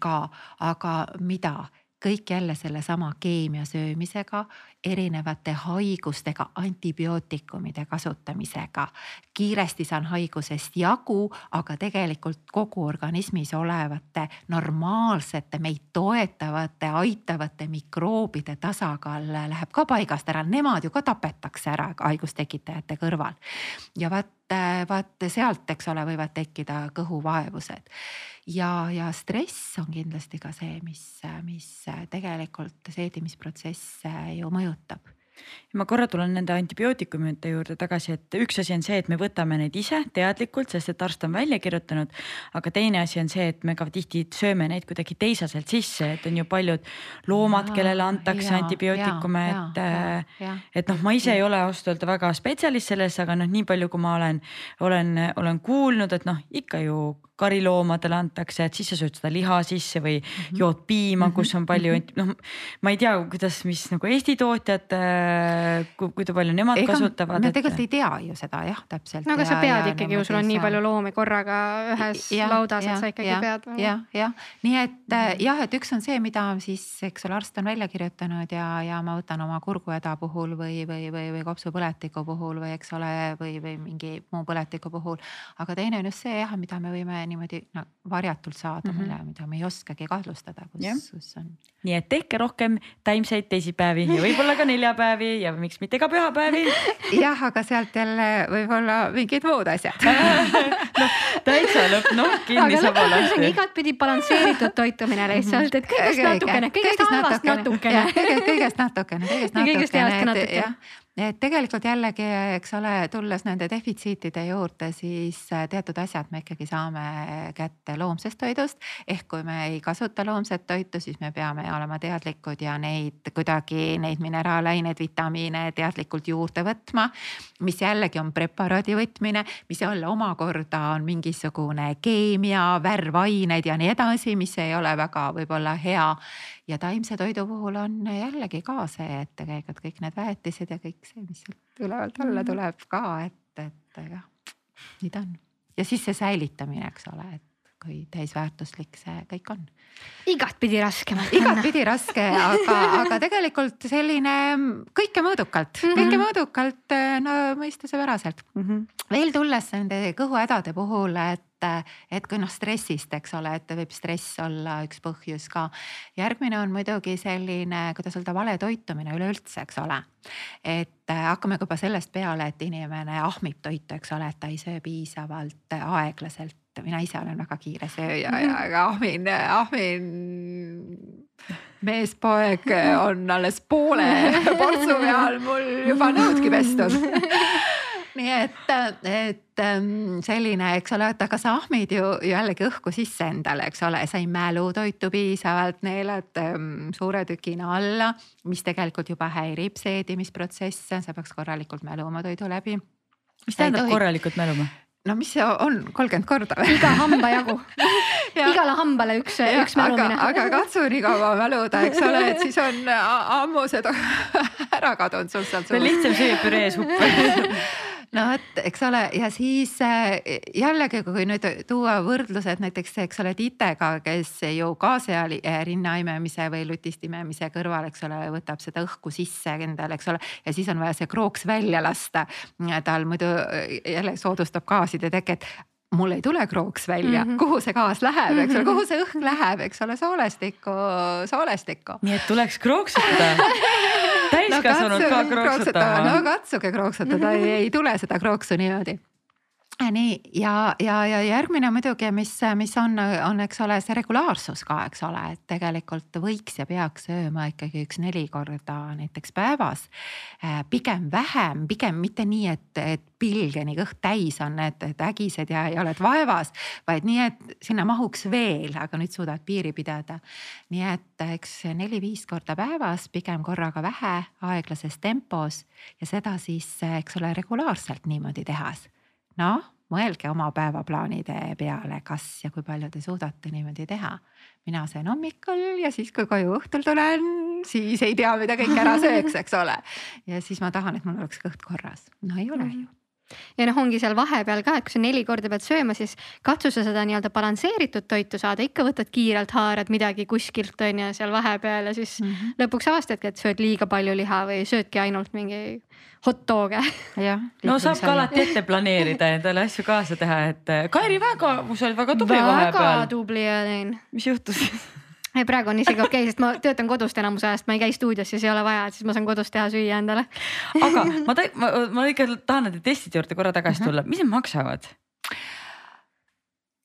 ka, aga mida kõik jälle sellesama keemia söömisega, erinevate haigustega, antibiootikumide kasutamisega. kiiresti saan haigusest jagu, aga tegelikult kogu organismis olevate normaalsete, meid toetavate, aitavate mikroobide tasakaal läheb ka paigast ära, nemad ju ka tapetakse ära haigustekitajate kõrval. ja vaat, vaat sealt, eks ole, võivad tekkida kõhuvaevused ja, ja stress on kindlasti ka see, mis, mis tegelikult seedimisprotsesse ju mõjutab ma korra tulen nende antibiootikumite juurde tagasi, et üks asi on see, et me võtame neid ise teadlikult, sest et arst on välja kirjutanud. aga teine asi on see, et me ka tihti sööme neid kuidagi teiseselt sisse, et on ju paljud loomad, kellele antakse ja, antibiootikume, et. et noh, ma ise ei ole ausalt öelda väga spetsialist selles, aga noh, nii palju, kui ma olen, olen, olen kuulnud, et noh, ikka ju kariloomadele antakse, et siis sa sööd seda liha sisse või mm -hmm. jood piima, kus on palju -hmm. noh, ma ei tea, kuidas, mis nagu Eesti tootjad, äh, kui palju nemad Ega, kasutavad. me tegelikult et... ei tea ju seda jah, täpselt. no aga sa pead ja, ikkagi ju, sul on nii palju loomi korraga ühes ja, laudas, et sa ikkagi ja, pead. jah, jah, nii et mm -hmm. jah, et üks on see, mida siis, eks ole, arst on välja kirjutanud ja, ja ma võtan oma kurguhäda puhul või, või, või, või kopsupõletiku puhul või eks ole, või, või mingi muu põletiku puhul. aga teine on just see jah, mida me võime niimoodi no, varjatult saada mm, -hmm. mida me ei oskagi kahtlustada, kus, kus on. nii et tehke rohkem taimseid teisipäevi ja võib-olla ka neljapäevi ja miks mitte ka pühapäevi jah, aga sealt jälle võib-olla mingid muud asjad no, täitsa lõpp, noh kinni saab olla. see on igatpidi balansseeritud toitumine lihtsalt, et kõigest natukene, kõigest halvast natukene. kõigest natukene, kõigest natukene. kõigest heast natukene et tegelikult jällegi, eks ole, tulles nende defitsiitide juurde, siis äh, teatud asjad me ikkagi saame kätte loomsest toidust. ehk kui me ei kasuta loomset toitu, siis me peame olema teadlikud ja neid kuidagi neid mineraalaineid, vitamiine teadlikult juurde võtma. mis jällegi on preparaadi võtmine, mis jälle omakorda on mingisugune keemia, värvained ja nii edasi, mis ei ole väga võib-olla hea ja taimse toidu puhul on jällegi ka see, et tegelikult kõik need väetised ja kõik see, mis sealt ülevalt alla mhm. tuleb ka, et, et jah, nii ta on. ja siis see säilitamine, eks ole, et kui täisväärtuslik see kõik on. igatpidi raske. igatpidi raske, aga, aga tegelikult selline kõike mõõdukalt mm, -hmm. kõike mõõdukalt no mõistusepäraselt mm. -hmm. veel tulles nende kõhuhädade puhul, et et, et kui noh stressist, eks ole, et võib stress olla üks põhjus ka. järgmine on muidugi selline, kuidas öelda, vale toitumine üleüldse, eks ole. et äh, hakkame juba sellest peale, et inimene ahmib toitu, eks ole, et ta ei söö piisavalt aeglaselt mina ise olen väga kiire sööja ja, ja ahmin, ahmin meespoeg on alles poole portsu peal mul juba nõudki pestud nii et, et ähm, selline, eks ole, et aga sa ahmid ju jällegi õhku sisse endale, eks ole, sa ei mälu toitu piisavalt, neelad ähm, suure tükina alla, mis tegelikult juba häirib seedimisprotsesse, sa peaks korralikult mäluma toidu läbi. mis tähendab korralikult mäluma? no mis see on, kolmkümmend korda või? iga hamba jagu igale hambale üks, üks mälumine. aga katsu nii kaua mäluda, eks ole, et siis on ammu see ära kadunud sul sealt. see on lihtsam süüa püree suppi no vot, eks ole, ja siis äh, jällegi, kui nüüd tuua võrdlused näiteks, eks ole, Titega, kes ju ka seal äh, rinna imemise või lutist imemise kõrval, eks ole, võtab seda õhku sisse endale, eks ole. ja siis on vaja see krooks välja lasta. tal muidu äh, jälle soodustab gaaside teket mul ei tule krooks välja mm, -hmm. kuhu see gaas läheb, eks ole, kuhu see õhk läheb, eks ole, soolestikku, soolestikku. nii et tuleks krooksutada täiskasvanud no, ka krooksutama. no katsuge krooksutada mm, -hmm. ei, ei tule seda krooksu niimoodi nii ja, ja, ja järgmine muidugi, mis, mis on, on, eks ole, see regulaarsus ka, eks ole, et tegelikult võiks ja peaks sööma ikkagi üks neli korda näiteks päevas. Äh, pigem vähem, pigem mitte nii, et, et pilgeni kõht täis on need ägised ja, ja oled vaevas, vaid nii, et sinna mahuks veel, aga nüüd suudad piiri pidada. nii et eks neli-viis korda päevas, pigem korraga vähe, aeglases tempos ja seda siis, eks ole, regulaarselt niimoodi tehas noh, mõelge oma päevaplaanide peale, kas ja kui palju te suudate niimoodi teha. mina söön hommikul ja siis, kui koju õhtul tulen, siis ei tea, mida kõik ära sööks, eks ole. ja siis ma tahan, et mul oleks kõht korras. no ei ole ju ja noh, ongi seal vahepeal ka, et kui sa neli korda pead sööma, siis katsu sa seda nii-öelda balansseeritud toitu saada, ikka võtad kiirelt, haarad midagi kuskilt on ju seal vahepeal ja siis mm -hmm. lõpuks avastadki, et sööd liiga palju liha või söödki ainult mingi hot dog'e. no saab ka alati ette planeerida endale asju kaasa teha, et äh, Kairi väga, sa olid väga tubli vahepeal. väga tubli olin. mis juhtus praegu on isegi okei okay,, sest ma töötan kodust enamuse ajast, ma ei käi stuudios, siis ei ole vaja, siis ma saan kodus teha süüa endale. aga ma, ma, ma ikka tahan nende testide juurde korra tagasi mhm. tulla, mis need maksavad?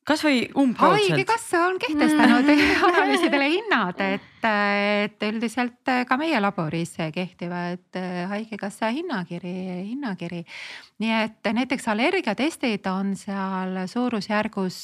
kasvõi umbkaudselt. haigekassa on kehtestanud mm. analüüsidele hinnad, et, et üldiselt ka meie laboris kehtivad haigekassa hinnakiri, hinnakiri. nii et näiteks allergiatestid on seal suurusjärgus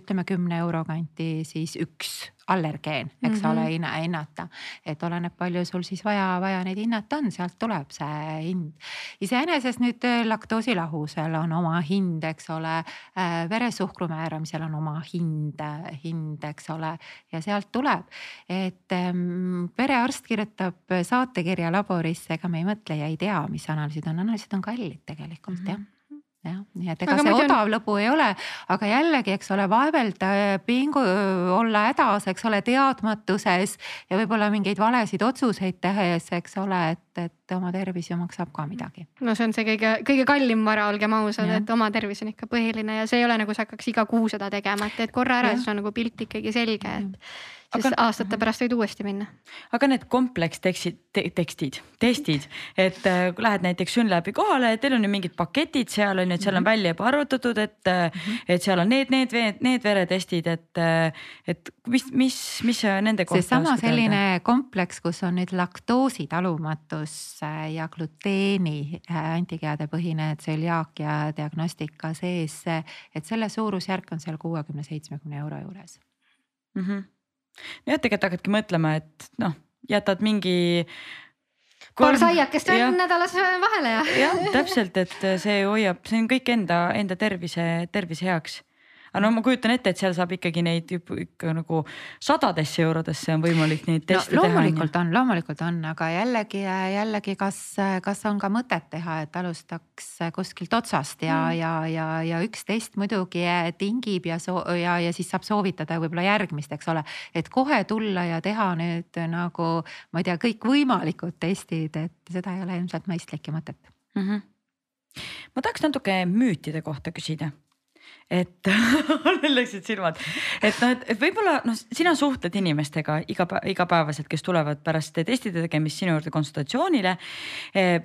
ütleme kümne euro kanti siis üks allergeen, eks mm -hmm. ole, hinna, hinnata. et oleneb, palju sul siis vaja, vaja neid hinnata on, sealt tuleb see hind. iseenesest nüüd äh, laktoosilahusel on oma hind, eks ole äh,, veresuhkru määramisel on oma hind, hind, eks ole, ja sealt tuleb. et ähm, perearst kirjutab saatekirja laborisse, ega me ei mõtle ja ei tea, mis analüüsid on, analüüsid on kallid tegelikult mm -hmm. jah jah, nii et ega aga see odav on... lõbu ei ole, aga jällegi, eks ole, vaevelda, pingu, olla hädas, eks ole, teadmatuses ja võib-olla mingeid valesid otsuseid tehes, eks ole, et, et oma tervis ju maksab ka midagi. no see on see kõige, kõige kallim vara, olgem ausad, et oma tervis on ikka põhiline ja see ei ole nagu sa hakkaks iga kuu seda tegema, et teed korra ära, siis on nagu pilt ikkagi selge, et siis aga, aastate pärast võid uuesti minna. aga need komplekstekstid te,, tekstid, testid, et äh, lähed näiteks Synlabi kohale, teil on ju mingid paketid seal on ju, et seal on mhm. välja juba arvutatud, et mm, -hmm. et seal on need, need, need, veretestid, et, äh, et mis, mis, mis nende kohta. seesama selline öelda? kompleks, kus on nüüd laktoositalumatus ja gluteeni antikehade põhine tsöliaakia diagnostika sees, et selle suurusjärk on seal kuuekümne, seitsmekümne euro juures mm. -hmm jah, tegelikult hakkadki mõtlema, et noh, jätad mingi. paar saiakest veel nädalas vahele ja. jah, täpselt, et see hoiab, see on kõik enda, enda tervise, tervise heaks aga no ma kujutan ette, et seal saab ikkagi neid ikka nagu sadadesse eurodesse on võimalik neid teste no, loomulikult teha. loomulikult on, loomulikult on, aga jällegi, jällegi, kas, kas on ka mõtet teha, et alustaks kuskilt otsast ja mm., ja, ja, ja üks test muidugi tingib ja ja, ja siis saab soovitada võib-olla järgmist, eks ole. et kohe tulla ja teha nüüd nagu ma ei tea, kõikvõimalikud testid, et seda ei ole ilmselt mõistlik ja mõtet mm. -hmm. ma tahaks natuke müütide kohta küsida et läksid silmad, et noh, et võib-olla noh, sina suhtled inimestega iga, igapäevaselt, kes tulevad pärast testide tegemist sinu juurde konsultatsioonile. Eh,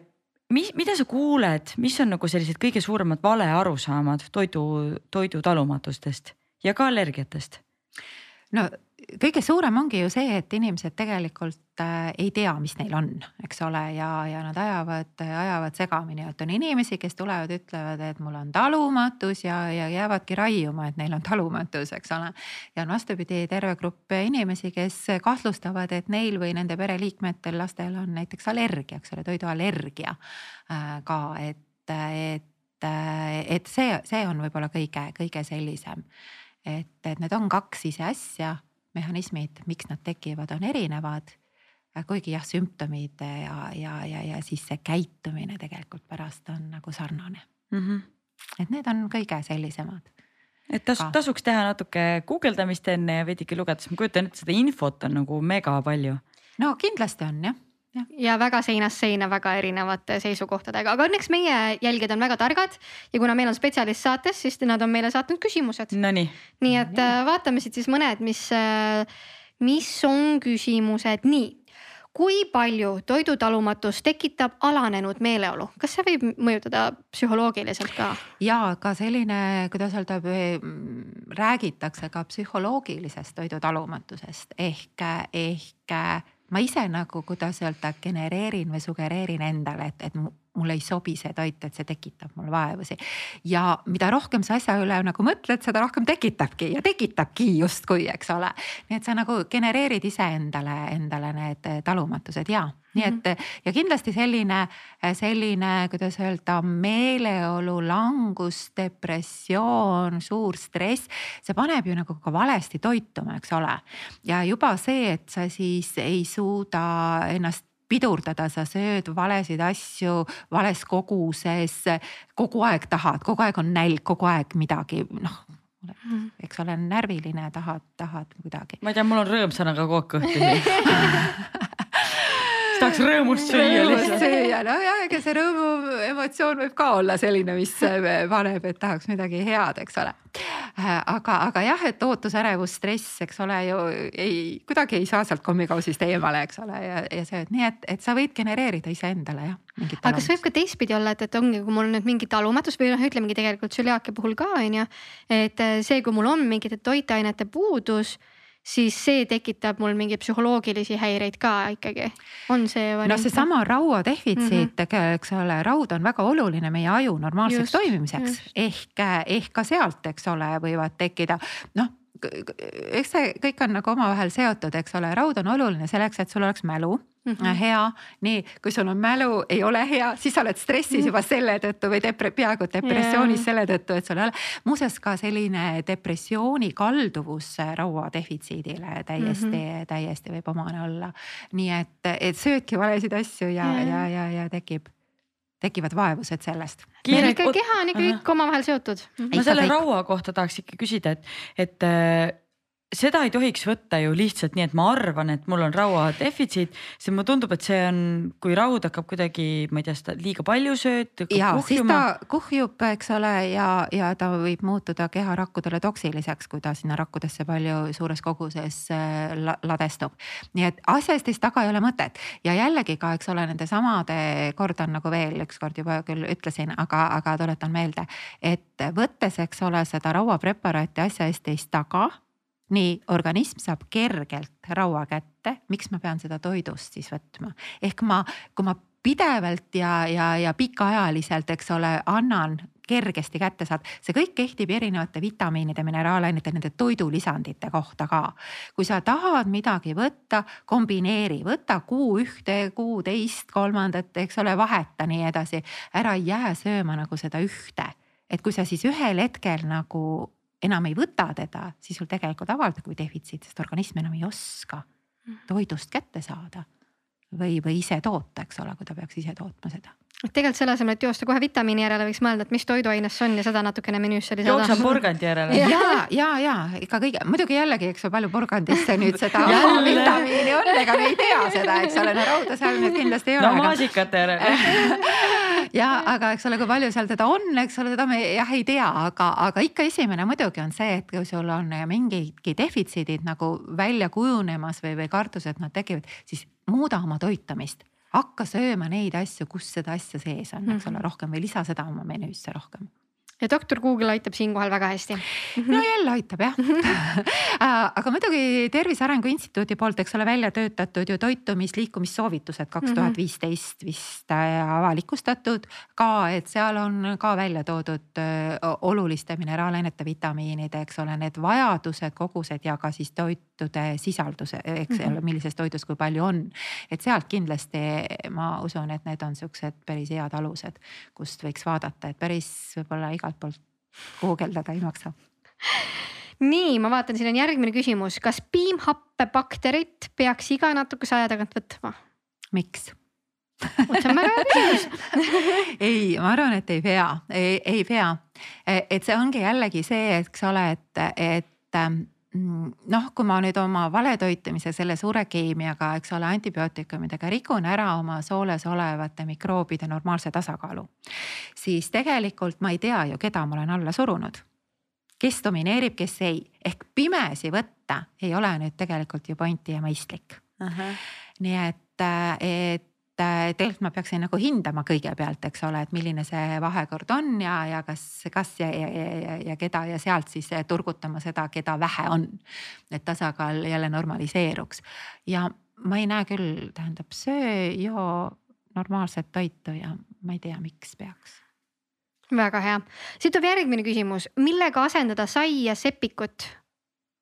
mis, mida sa kuuled, mis on nagu sellised kõige suuremad valearusaamad toidu, toidu talumatustest ja ka allergiatest? no kõige suurem ongi ju see, et inimesed tegelikult äh, ei tea, mis neil on, eks ole, ja, ja nad ajavad, ajavad segamini, et on inimesi, kes tulevad, ütlevad, et mul on talumatus ja, ja jäävadki raiuma, et neil on talumatus, eks ole. ja on vastupidi terve grupp inimesi, kes kahtlustavad, et neil või nende pereliikmetel, lastel on näiteks allergia, eks ole, toiduallergia äh, ka, et, et, et see, see on võib-olla kõige, kõige sellisem. Et, et need on kaks ise asja mehhanismid, miks nad tekivad, on erinevad. kuigi jah, sümptomid ja, ja, ja, ja siis see käitumine tegelikult pärast on nagu sarnane mm. -hmm. et need on kõige sellisemad et tas, tasuks teha natuke guugeldamist enne ja veidike lugeda, sest ma kujutan ette, seda infot on nagu mega palju. no kindlasti on jah Ja. väga seinast seina väga erinevate seisukohtadega, aga õnneks meie jälgijad on väga targad ja kuna meil on spetsialist saates, siis nad on meile saatnud küsimused. Nonii. nii et Nonii. Äh, vaatame siit siis mõned, mis, äh, mis on küsimused, nii kui palju toidutalumatus tekitab alanenud meeleolu, kas see võib mõjutada psühholoogiliselt ka? ja ka selline, kuidas öelda, räägitakse ka psühholoogilisest toidutalumatusest ehk, ehk ma ise nagu, kuidas öelda, genereerin või sugereerin endale, et, et mulle ei sobi see toit, et see tekitab mul vaevusi. ja mida rohkem sa asja üle nagu mõtled, seda rohkem tekitabki ja tekitabki justkui, eks ole. nii et sa nagu genereerid iseendale, endale need talumatused ja nii et mhm. ja kindlasti selline, selline, kuidas öelda, meeleolu langus, depressioon, suur stress, see paneb ju nagu ka valesti toituma, eks ole. ja juba see, et sa siis ei suuda ennast pidurdada, sa sööd valesid asju vales koguses, kogu aeg tahad, kogu aeg on nälg, kogu aeg midagi, noh mhm. eks ole, närviline, tahad, tahad kuidagi. ma ei tea, mul on rõõmsanaga kogu aeg kõhtu siis tahaks rõõmust süüa lihtsalt. süüa, nojah, ega see rõõmu emotsioon võib ka olla selline, mis paneb, et tahaks midagi head, eks ole. aga, aga jah, et ootus, ärevus, stress, eks ole ju ei, kuidagi ei saa sealt kommikausist eemale, eks ole, ja, ja see, et nii, et, et sa võid genereerida iseendale jah. aga kas võib ka teistpidi olla, et, et ongi, kui mul on nüüd mingi talumatus või noh, ütlemegi tegelikult tsüliaakia puhul ka on ju. et see, kui mul on mingite toitainete puudus siis see tekitab mul mingeid psühholoogilisi häireid ka ikkagi, on see variant? no seesama rauadefitsiit mm, -hmm. eks ole, raud on väga oluline meie aju normaalseks just, toimimiseks just. ehk, ehk ka sealt, eks ole, võivad tekkida noh eks see kõik on nagu omavahel seotud, eks ole, raud on oluline selleks, et sul oleks mälu mm -hmm. hea. nii, kui sul on mälu, ei ole hea, siis sa oled stressis mhm. juba selle tõttu või depre-, peaaegu depressioonis yeah. selle tõttu, et sul ei ole. muuseas ka selline depressiooni kalduvus raua defitsiidile täiesti mm, -hmm. täiesti võib omane olla. nii et, et söödki valesid asju ja yeah., ja, ja, ja tekib tekivad vaevused sellest. meil ikka keha on ikka kõik omavahel seotud. ma selle raua kohta tahaks ikka küsida, et, et seda ei tohiks võtta ju lihtsalt nii, et ma arvan, et mul on rauadefitsiit, see mulle tundub, et see on, kui raud hakkab kuidagi, ma ei tea, seda liiga palju sööd. ja siis ta kuhjub, eks ole, ja, ja ta võib muutuda keharakkudele toksiliseks, kui ta sinna rakkudesse palju suures koguses äh, ladestub. nii et asjadest taga ei ole mõtet ja jällegi ka, eks ole, nende samade, kordan nagu veel ükskord juba küll ütlesin, aga, aga tuletan meelde, et võttes, eks ole, seda rauapreparaati asja eest teist taga nii organism saab kergelt raua kätte, miks ma pean seda toidust siis võtma, ehk ma, kui ma pidevalt ja, ja, ja pikaajaliselt, eks ole, annan kergesti kätte saad, see kõik kehtib erinevate vitamiinide, mineraalainete, nende toidulisandite kohta ka. kui sa tahad midagi võtta, kombineeri, võta kuu ühte, kuu teist, kolmandat, eks ole, vaheta nii edasi. ära jää sööma nagu seda ühte, et kui sa siis ühel hetkel nagu enam ei võta teda, siis sul tegelikult avaldubki defitsiit, sest organism enam ei oska mm. toidust kätte saada või, või ise toota, eks ole, kui ta peaks ise tootma seda tegelikult selle asemel, et joosta kohe vitamiini järele, võiks mõelda, et mis toiduaines see on ja seda natukene menüüsse lisada. jooksa porgandi järele. ja, ja, ja ikka kõige, muidugi jällegi, eks ju, palju porgandisse nüüd seda vitamiini on, ega me ei tea seda, eks ole, no rauda seal nüüd kindlasti ei ole. no maasikate järele ja aga eks ole, kui palju seal teda on, eks ole, seda me jah ei tea, aga, aga ikka esimene muidugi on see, et kui sul on mingidki defitsiidid nagu välja kujunemas või, või kartus, et nad tekivad, siis muuda oma toitumist hakka sööma neid asju, kus seda asja sees on, eks ole, mhm. rohkem või lisa seda oma menüüsse rohkem ja doktor Google aitab siinkohal väga hästi. no jälle aitab jah äh, aga muidugi Tervise Arengu Instituudi poolt, eks ole, välja töötatud ju toitumis-liikumissoovitused kaks tuhat viisteist vist äh, avalikustatud ka, et seal on ka välja toodud äh, oluliste mineraalainete, vitamiinide, eks ole, need vajadused, kogused ja ka siis toitude sisalduse, eks ole, mhm. millises toidus kui palju on. et sealt kindlasti ma usun, et need on siuksed päris head alused, kust võiks vaadata, et päris võib-olla iga igalt poolt guugeldada ei maksa. Nii, ma vaatan, siin on järgmine küsimus, kas piimhappebakterit peaks iga natukese aja tagant võtma? miks? see on väga hea küsimus. Ei, ma arvan, et ei pea, ei pea, et see ongi jällegi see, eks ole, et, et noh, kui ma nüüd oma valetoitumise selle suure keemiaga, eks ole, antibiootikumidega rikun ära oma sooles olevate mikroobide normaalse tasakaalu, siis tegelikult ma ei tea ju, keda ma olen alla surunud. kes domineerib, kes ei, ehk pimesi võtta ei ole nüüd tegelikult ju pointi ja mõistlik. nii et, et et tegelikult ma peaksin nagu hindama kõigepealt, eks ole, et milline see vahekord on ja, ja kas, kas ja, ja, ja, ja keda ja sealt siis turgutama seda, keda vähe on. et tasakaal jälle normaliseeruks. Ja ma ei näe küll, tähendab söö, joo normaalset toitu ja ma ei tea, miks peaks. Väga hea, siit tuleb järgmine küsimus, millega asendada sai ja sepikut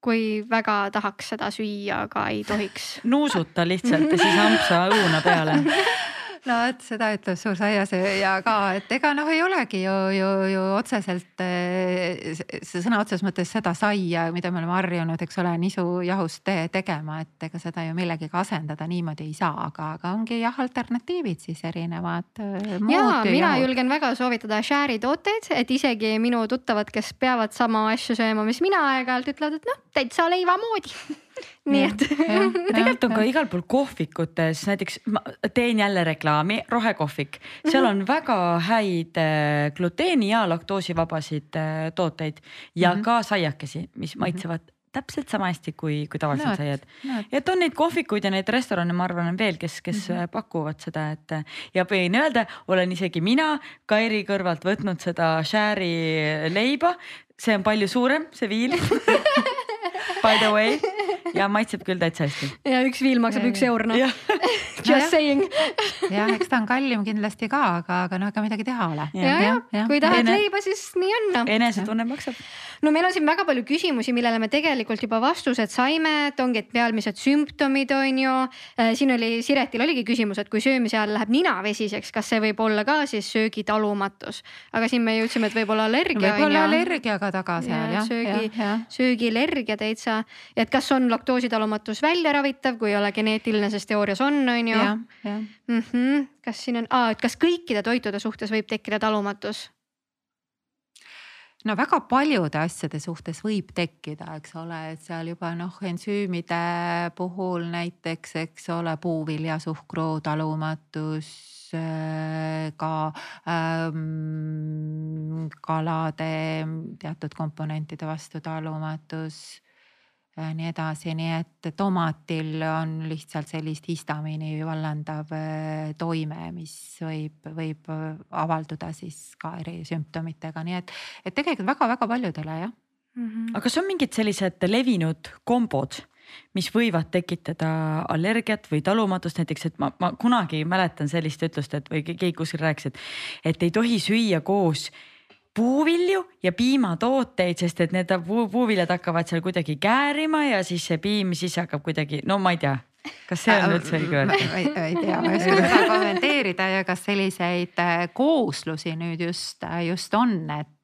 kui väga tahaks seda süüa, aga ei tohiks. nuusuta lihtsalt ja siis ampsa õuna peale no vot seda ütleb suur saiasööja ka, et ega noh, ei olegi ju, ju, ju otseselt eh, sõna otseses mõttes seda saia, mida me oleme harjunud, eks ole, nisujahust te tegema, et ega seda ju millegagi asendada niimoodi ei saa, aga, aga ongi jah, alternatiivid siis erinevad. Eh, ja mina jahud. julgen väga soovitada Share'i tooteid, et isegi minu tuttavad, kes peavad sama asju sööma, mis mina aeg-ajalt ütlevad, et noh, täitsa leiva moodi nii et. tegelikult on ka igal pool kohvikutes, näiteks ma teen jälle reklaami, rohekohvik, seal on väga häid äh, gluteeni ja laktoosivabasid äh, tooteid ja mm -hmm. ka saiakesi, mis mhm. maitsevad mm -hmm täpselt sama hästi kui, kui tavalised saiad et on neid kohvikuid ja neid restorane, ma arvan, on veel, kes, kes mm -hmm. pakuvad seda, et ja võin öelda, olen isegi mina Kairi kõrvalt võtnud seda Share'i leiba, see on palju suurem, see viil by the way ja maitseb küll täitsa hästi. ja üks viil maksab üks eur noh. Just saying. jah, eks ta on kallim kindlasti ka, aga, aga no ega midagi teha ole. ja, ja kui tahad Ene- leiba, siis nii on noh. enesetunne maksab. no meil on siin väga palju küsimusi, millele me tegelikult juba vastused saime, et ongi, et pealmised sümptomid on ju. siin oli, Siretil oligi küsimus, et kui söömise ajal läheb nina vesiseks, kas see võib olla ka siis söögitalumatus, aga siin me jõudsime, et võib-olla allergia võib-olla allergiaga taga seal Ja jah, söögi- jah, jah. täitsa, et kas on laktoositalumatus väljaravitav, kui ei ole geneetiline, sest teoorias on, on ju mm. -hmm. kas siin on, et kas kõikide toitude suhtes võib tekkida talumatus? no väga paljude asjade suhtes võib tekkida, eks ole, et seal juba noh, ensüümide puhul näiteks, eks ole, puuviljasuhkru talumatus, ka ähm, kalade teatud komponentide vastu talumatus nii edasi, nii et tomatil on lihtsalt sellist histamiini vallandav äh, toime, mis võib, võib äh, avalduda siis ka eri sümptomitega, nii et, et tegelikult väga-väga paljudele jah. aga kas on mingid sellised levinud kombod, mis võivad tekitada allergiat või talumatust, näiteks, et ma, ma kunagi mäletan sellist ütlust, et või keegi kuskil rääkis, et, et ei tohi süüa koos puuvilju ja piimatooteid, sest et need puu, puuviljad hakkavad seal kuidagi käärima ja siis see piim siis hakkab kuidagi, no ma ei tea, kas see on üldse õige ma öelda? ei, ei tea, ma ei oska kommenteerida ja kas selliseid äh, kooslusi nüüd just, just on, et,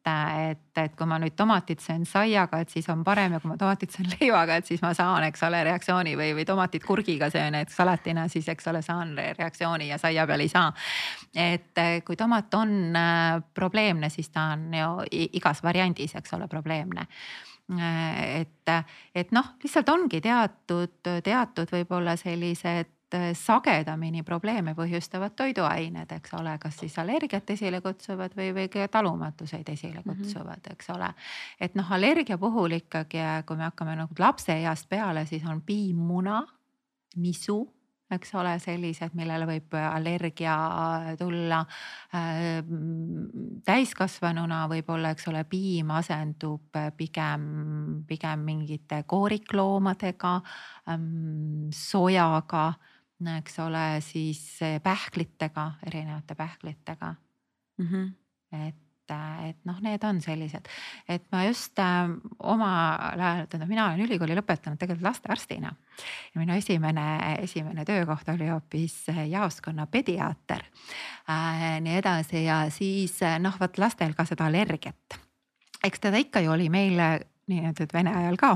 et, et kui ma nüüd tomatit söön saiaga, et siis on parem ja kui ma tomatit söön leivaga, et siis ma saan, eks ole, reaktsiooni või, või tomatit kurgiga söön, et salatina siis, eks ole, saan re- reaktsiooni ja saia peal ei saa. et äh, kui tomat on äh, probleemne, siis ta on ju igas variandis, eks ole, probleemne et, et noh, lihtsalt ongi teatud, teatud võib-olla sellised sagedamini probleeme põhjustavad toiduained, eks ole, kas siis allergiat esile kutsuvad või, või ka talumatuseid esile kutsuvad, eks ole. et noh, allergia puhul ikkagi, kui me hakkame nagu lapseeast peale, siis on piimmuna, nisu eks ole, sellised, millele võib allergia tulla. Äh, täiskasvanuna võib-olla, eks ole, piim asendub pigem, pigem mingite koorikloomadega ähm,, sojaga, eks ole, siis pähklitega, erinevate pähklitega. Mhm. et, et noh, need on sellised, et ma just äh, omal ajal, tähendab, mina olen ülikooli lõpetanud tegelikult lastearstina. ja minu esimene, esimene töökoht oli hoopis jaoskonna pediaater äh,. nii edasi ja siis noh, vot lastel ka seda allergiat. eks teda ikka ju oli meil nii-öelda vene ajal ka.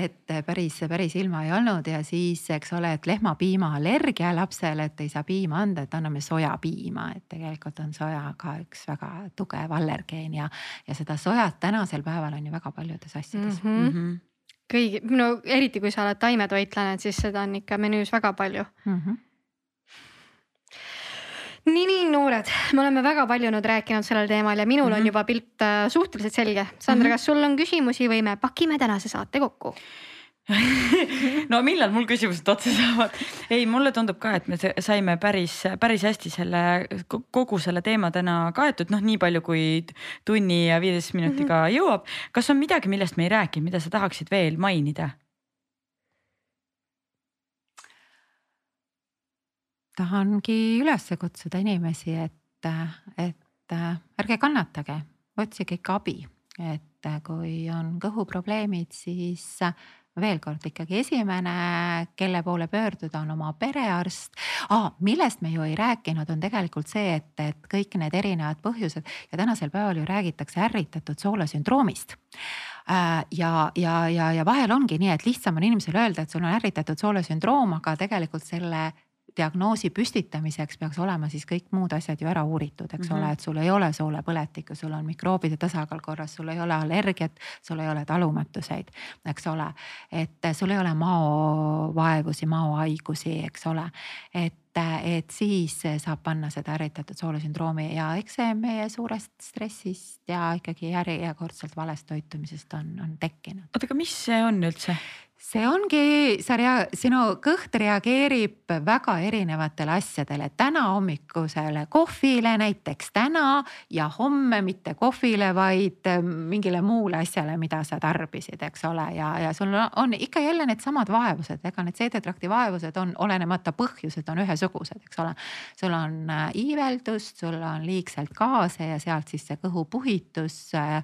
et päris, päris ilma ei olnud ja siis, eks ole, et lehmapiima allergia lapsele, et ei saa piima anda, et anname sojapiima, et tegelikult on soja ka üks väga tugev allergeen ja, ja seda sojat tänasel päeval on ju väga paljudes asjades mm. -hmm. Mhm. kõigi, no eriti kui sa oled taimetoitlane, et siis seda on ikka menüüs väga palju. -hmm. nii, nii noored, me oleme väga palju nüüd rääkinud sellel teemal ja minul mm -hmm. on Mhm. juba pilt äh, suhteliselt selge. Sandra mm, -hmm. kas sul on küsimusi või me pakime tänase saate kokku? no millal mul küsimused otsa saavad? ei, mulle tundub ka, et me saime päris, päris hästi selle kogu selle teema täna kaetud, noh, nii palju kui tunni ja viieteist minutiga jõuab. kas on midagi, millest me ei rääkinud, mida sa tahaksid veel mainida? Tahangi üles kutsuda inimesi, et, et äh, ärge kannatage, otsige ikka abi, et äh, kui on kõhuprobleemid, siis äh, veel kord ikkagi esimene, kelle poole pöörduda, on oma perearst. Ah,. millest me ju ei rääkinud, on tegelikult see, et, et kõik need erinevad põhjused. Ja tänasel päeval ju räägitakse ärritatud soolasündroomist ja, ja, ja, ja vahel ongi nii, et lihtsam on inimesele öelda, et sul on ärritatud soolasündroom, aga tegelikult selle diagnoosi püstitamiseks peaks olema siis kõik muud asjad ju ära uuritud, eks mm -hmm. ole, et sul ei ole soolepõletikku, sul on mikroobide tasakaal korras, sul ei ole allergiat, sul ei ole talumatuseid, eks ole. et sul ei ole maovaevusi, maohaigusi, eks ole, et, et siis saab panna seda ärritatud soolasündroomi ja eks see meie suurest stressist ja ikkagi järjekordselt valest toitumisest on, on tekkinud. oota, aga mis see on üldse? See ongi, sa rea-, sinu kõht reageerib väga erinevatele asjadele, täna hommikusele kohvile näiteks täna ja homme mitte kohvile, vaid äh, mingile muule asjale, mida sa tarbisid, eks ole, ja, ja sul on ikka jälle needsamad vaevused, ega need seedetrakti vaevused on olenemata põhjused on ühesugused, eks ole. sul on äh, iiveldust, sul on liigselt gaase ja sealt siis see kõhupuhitus, äh,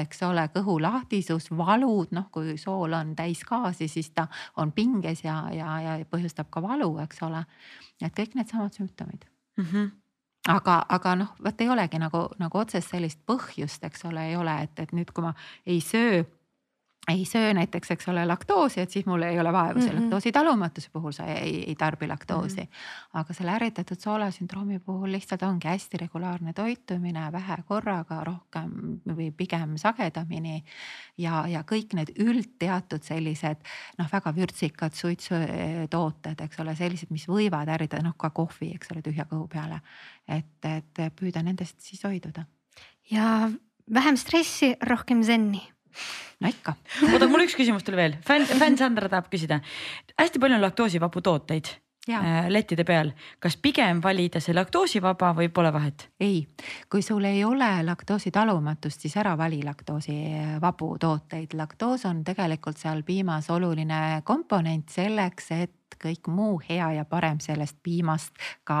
eks ole, kõhulahtisus, valud, noh, kui sool on täis gaasi tagasi, siis ta on pinges ja, ja, ja põhjustab ka valu, eks ole. et kõik needsamad sümptomid mm. -hmm aga, aga noh, vot ei olegi nagu, nagu otsest sellist põhjust, eks ole, ei ole, et, et nüüd, kui ma ei söö ei söö näiteks, eks ole, laktoosi, et siis mul ei ole vaevusi mm -hmm. laktoositalumatuse puhul sa ei, ei tarbi laktoosi mm. -hmm. aga selle ärritatud soolasündroomi puhul lihtsalt ongi hästi regulaarne toitumine, vähe korraga, rohkem või pigem sagedamini. ja, ja kõik need üldteatud sellised noh, väga vürtsikad suitsutooted, eks ole, sellised, mis võivad ärritada, noh ka kohvi, eks ole, tühja kõhu peale. et, et püüda nendest siis hoiduda. ja vähem stressi, rohkem zenni no ikka. oota, mul üks küsimus tuli veel, fänn, fänn Sandra tahab küsida. hästi palju on laktoosivabu tooteid ja. Äh, lettide peal, kas pigem valida see laktoosivaba või pole vahet? ei, kui sul ei ole laktoositalumatust, siis ära vali laktoosivabu tooteid. laktoos on tegelikult seal piimas oluline komponent selleks, et kõik muu hea ja parem sellest piimast ka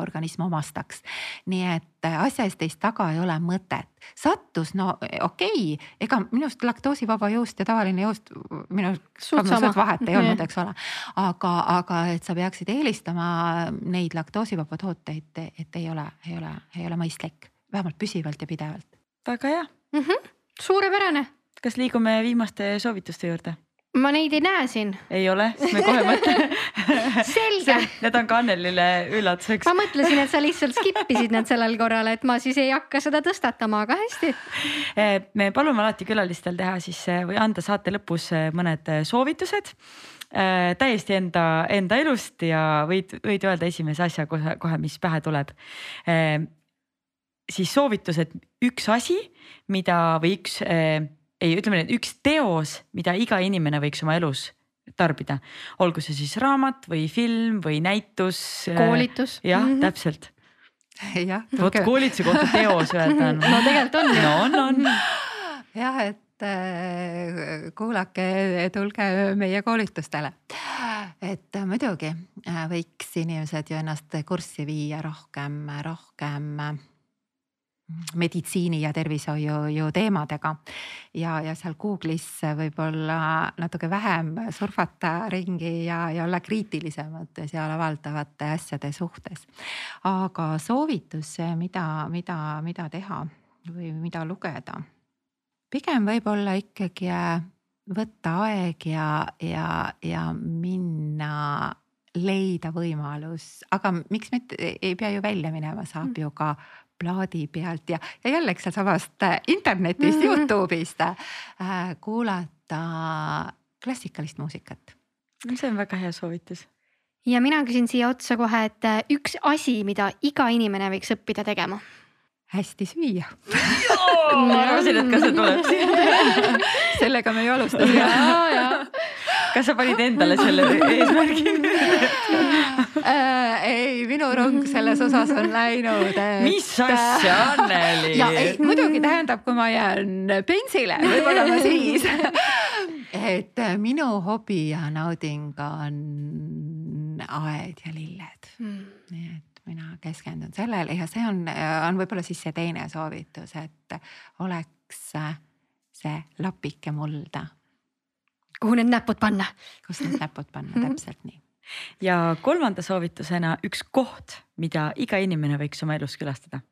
organism omastaks. nii et asja eest teist taga ei ole mõtet. sattus, no okei okay,, ega minu arust laktoosivaba juust ja tavaline juust minu arust vahet ei olnud, eks ole. aga, aga et sa peaksid eelistama neid laktoosivaba tooteid, et ei ole, ei ole, ei ole mõistlik, vähemalt püsivalt ja pidevalt. väga hea mm. -hmm. suurepärane. kas liigume viimaste soovituste juurde? Ma neid ei näe siin. ei ole, siis me kohe mõtleme selge. Need on ka Annelile üllatuseks. ma mõtlesin, et sa lihtsalt skip isid need sellel korral, et ma siis ei hakka seda tõstatama, aga hästi. Eh, me palume alati külalistel teha siis eh, või anda saate lõpus eh, mõned soovitused täiesti enda, enda elust ja võid, võid öelda esimese asja kohe, kohe, mis pähe tuleb siis soovitused, üks asi, mida või üks ei, ütleme nii, et üks teos, mida iga inimene võiks oma elus tarbida, olgu see siis raamat või film või näitus. koolitus. jah mm, -hmm. täpselt. jah. vot koolituse kohta teos öelda on. no tegelikult on. no on, on. jah, et äh, kuulake, tulge meie koolitustele. et muidugi äh, võiks inimesed ju ennast kurssi viia rohkem, rohkem meditsiini ja tervishoiu teemadega. ja, ja seal Google'is võib-olla natuke vähem surfata ringi ja, ja olla kriitilisemad seal avaldavate asjade suhtes. aga soovitus, mida, mida, mida teha või mida lugeda? pigem võib-olla ikkagi võtta aeg ja, ja, ja minna leida võimalus, aga miks mitte, ei pea ju välja minema, saab mm. ju ka plaadi pealt ja, ja jällegi sealsamast äh, internetist mm, -hmm. Youtube'ist äh, kuulata klassikalist muusikat. see on väga hea soovitus. ja mina küsin siia otsa kohe, et äh, üks asi, mida iga inimene võiks õppida tegema. Hästi süüa. Ma arvasin, et ka see tuleb siin sellega me ju alustasime. Kas sa panid endale selle eesmärgi äh, ei, minu rong selles osas on läinud et.... mis asja, Anneli? ja ei, muidugi tähendab, kui ma jään pensile, võib-olla ma siis et minu hobi ja nauding on aed ja lilled mm., nii et mina keskendun sellele ja see on, on võib-olla siis see teine soovitus, et oleks see lapike mulda kuhu need näpud panna. kus need näpud panna, mhm. täpselt nii. Ja kolmanda soovitusena üks koht, mida iga inimene võiks oma elus külastada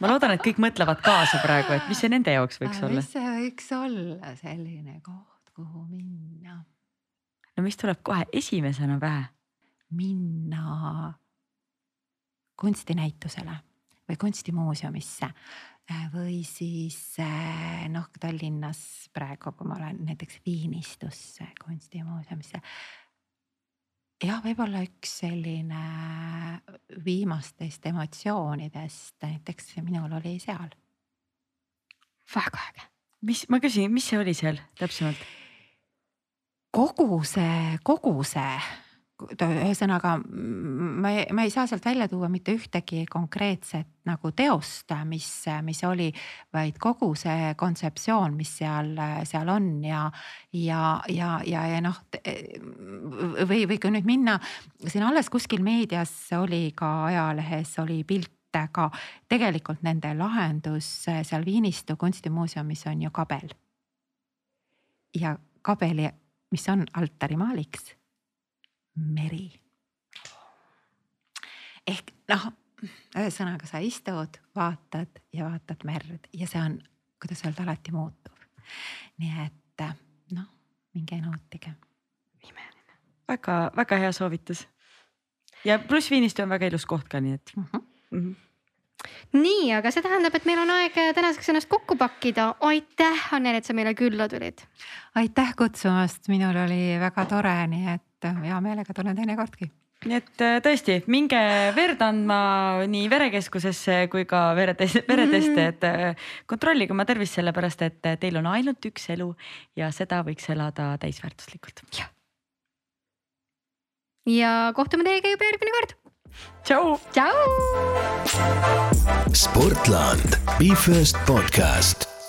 ma loodan, et kõik mõtlevad kaasa praegu, et mis see nende jaoks võiks äh, olla. mis see võiks olla selline koht, kuhu minna? no mis tuleb kohe esimesena pähe? minna kunstinäitusele või kunstimuuseumisse või siis äh, noh, Tallinnas praegu, kui ma olen näiteks Viinistusse kunstimuuseumisse. Jah, võib-olla üks selline viimastest emotsioonidest näiteks minul oli seal. väga äge. mis, ma küsin, mis see oli seal täpsemalt? kogu see, kogu see ühesõnaga ma ei, ma ei saa sealt välja tuua mitte ühtegi konkreetset nagu teost, mis, mis oli, vaid kogu see kontseptsioon, mis seal, seal on ja, ja, ja, ja, ja noh. või, või kui nüüd minna siin alles kuskil meedias oli ka ajalehes oli pilt ka tegelikult nende lahendus seal Viinistu kunstimuuseumis on ju kabel. ja kabeli, mis on altarimaaliks meri. ehk noh, ühesõnaga sa istud, vaatad ja vaatad merd ja see on, kuidas öelda, alati muutuv. nii et noh, minge nautige. imeline. väga-väga hea soovitus. ja pluss Viinistu on väga ilus koht ka, nii et mm. -hmm. Mm -hmm nii, aga see tähendab, et meil on aeg tänaseks ennast kokku pakkida. aitäh, Anneli, et sa meile külla tulid. aitäh kutsumast, minul oli väga tore, nii et et hea meelega tulen teinekordki nii et äh, tõesti, minge verd andma nii verekeskusesse kui ka veretest, vereteste, et äh, kontrollige oma tervist, sellepärast et äh, teil on ainult üks elu ja seda võiks elada täisväärtuslikult. ja kohtume teiega juba järgmine kord. tšau. tšau. sportland, Be First podcast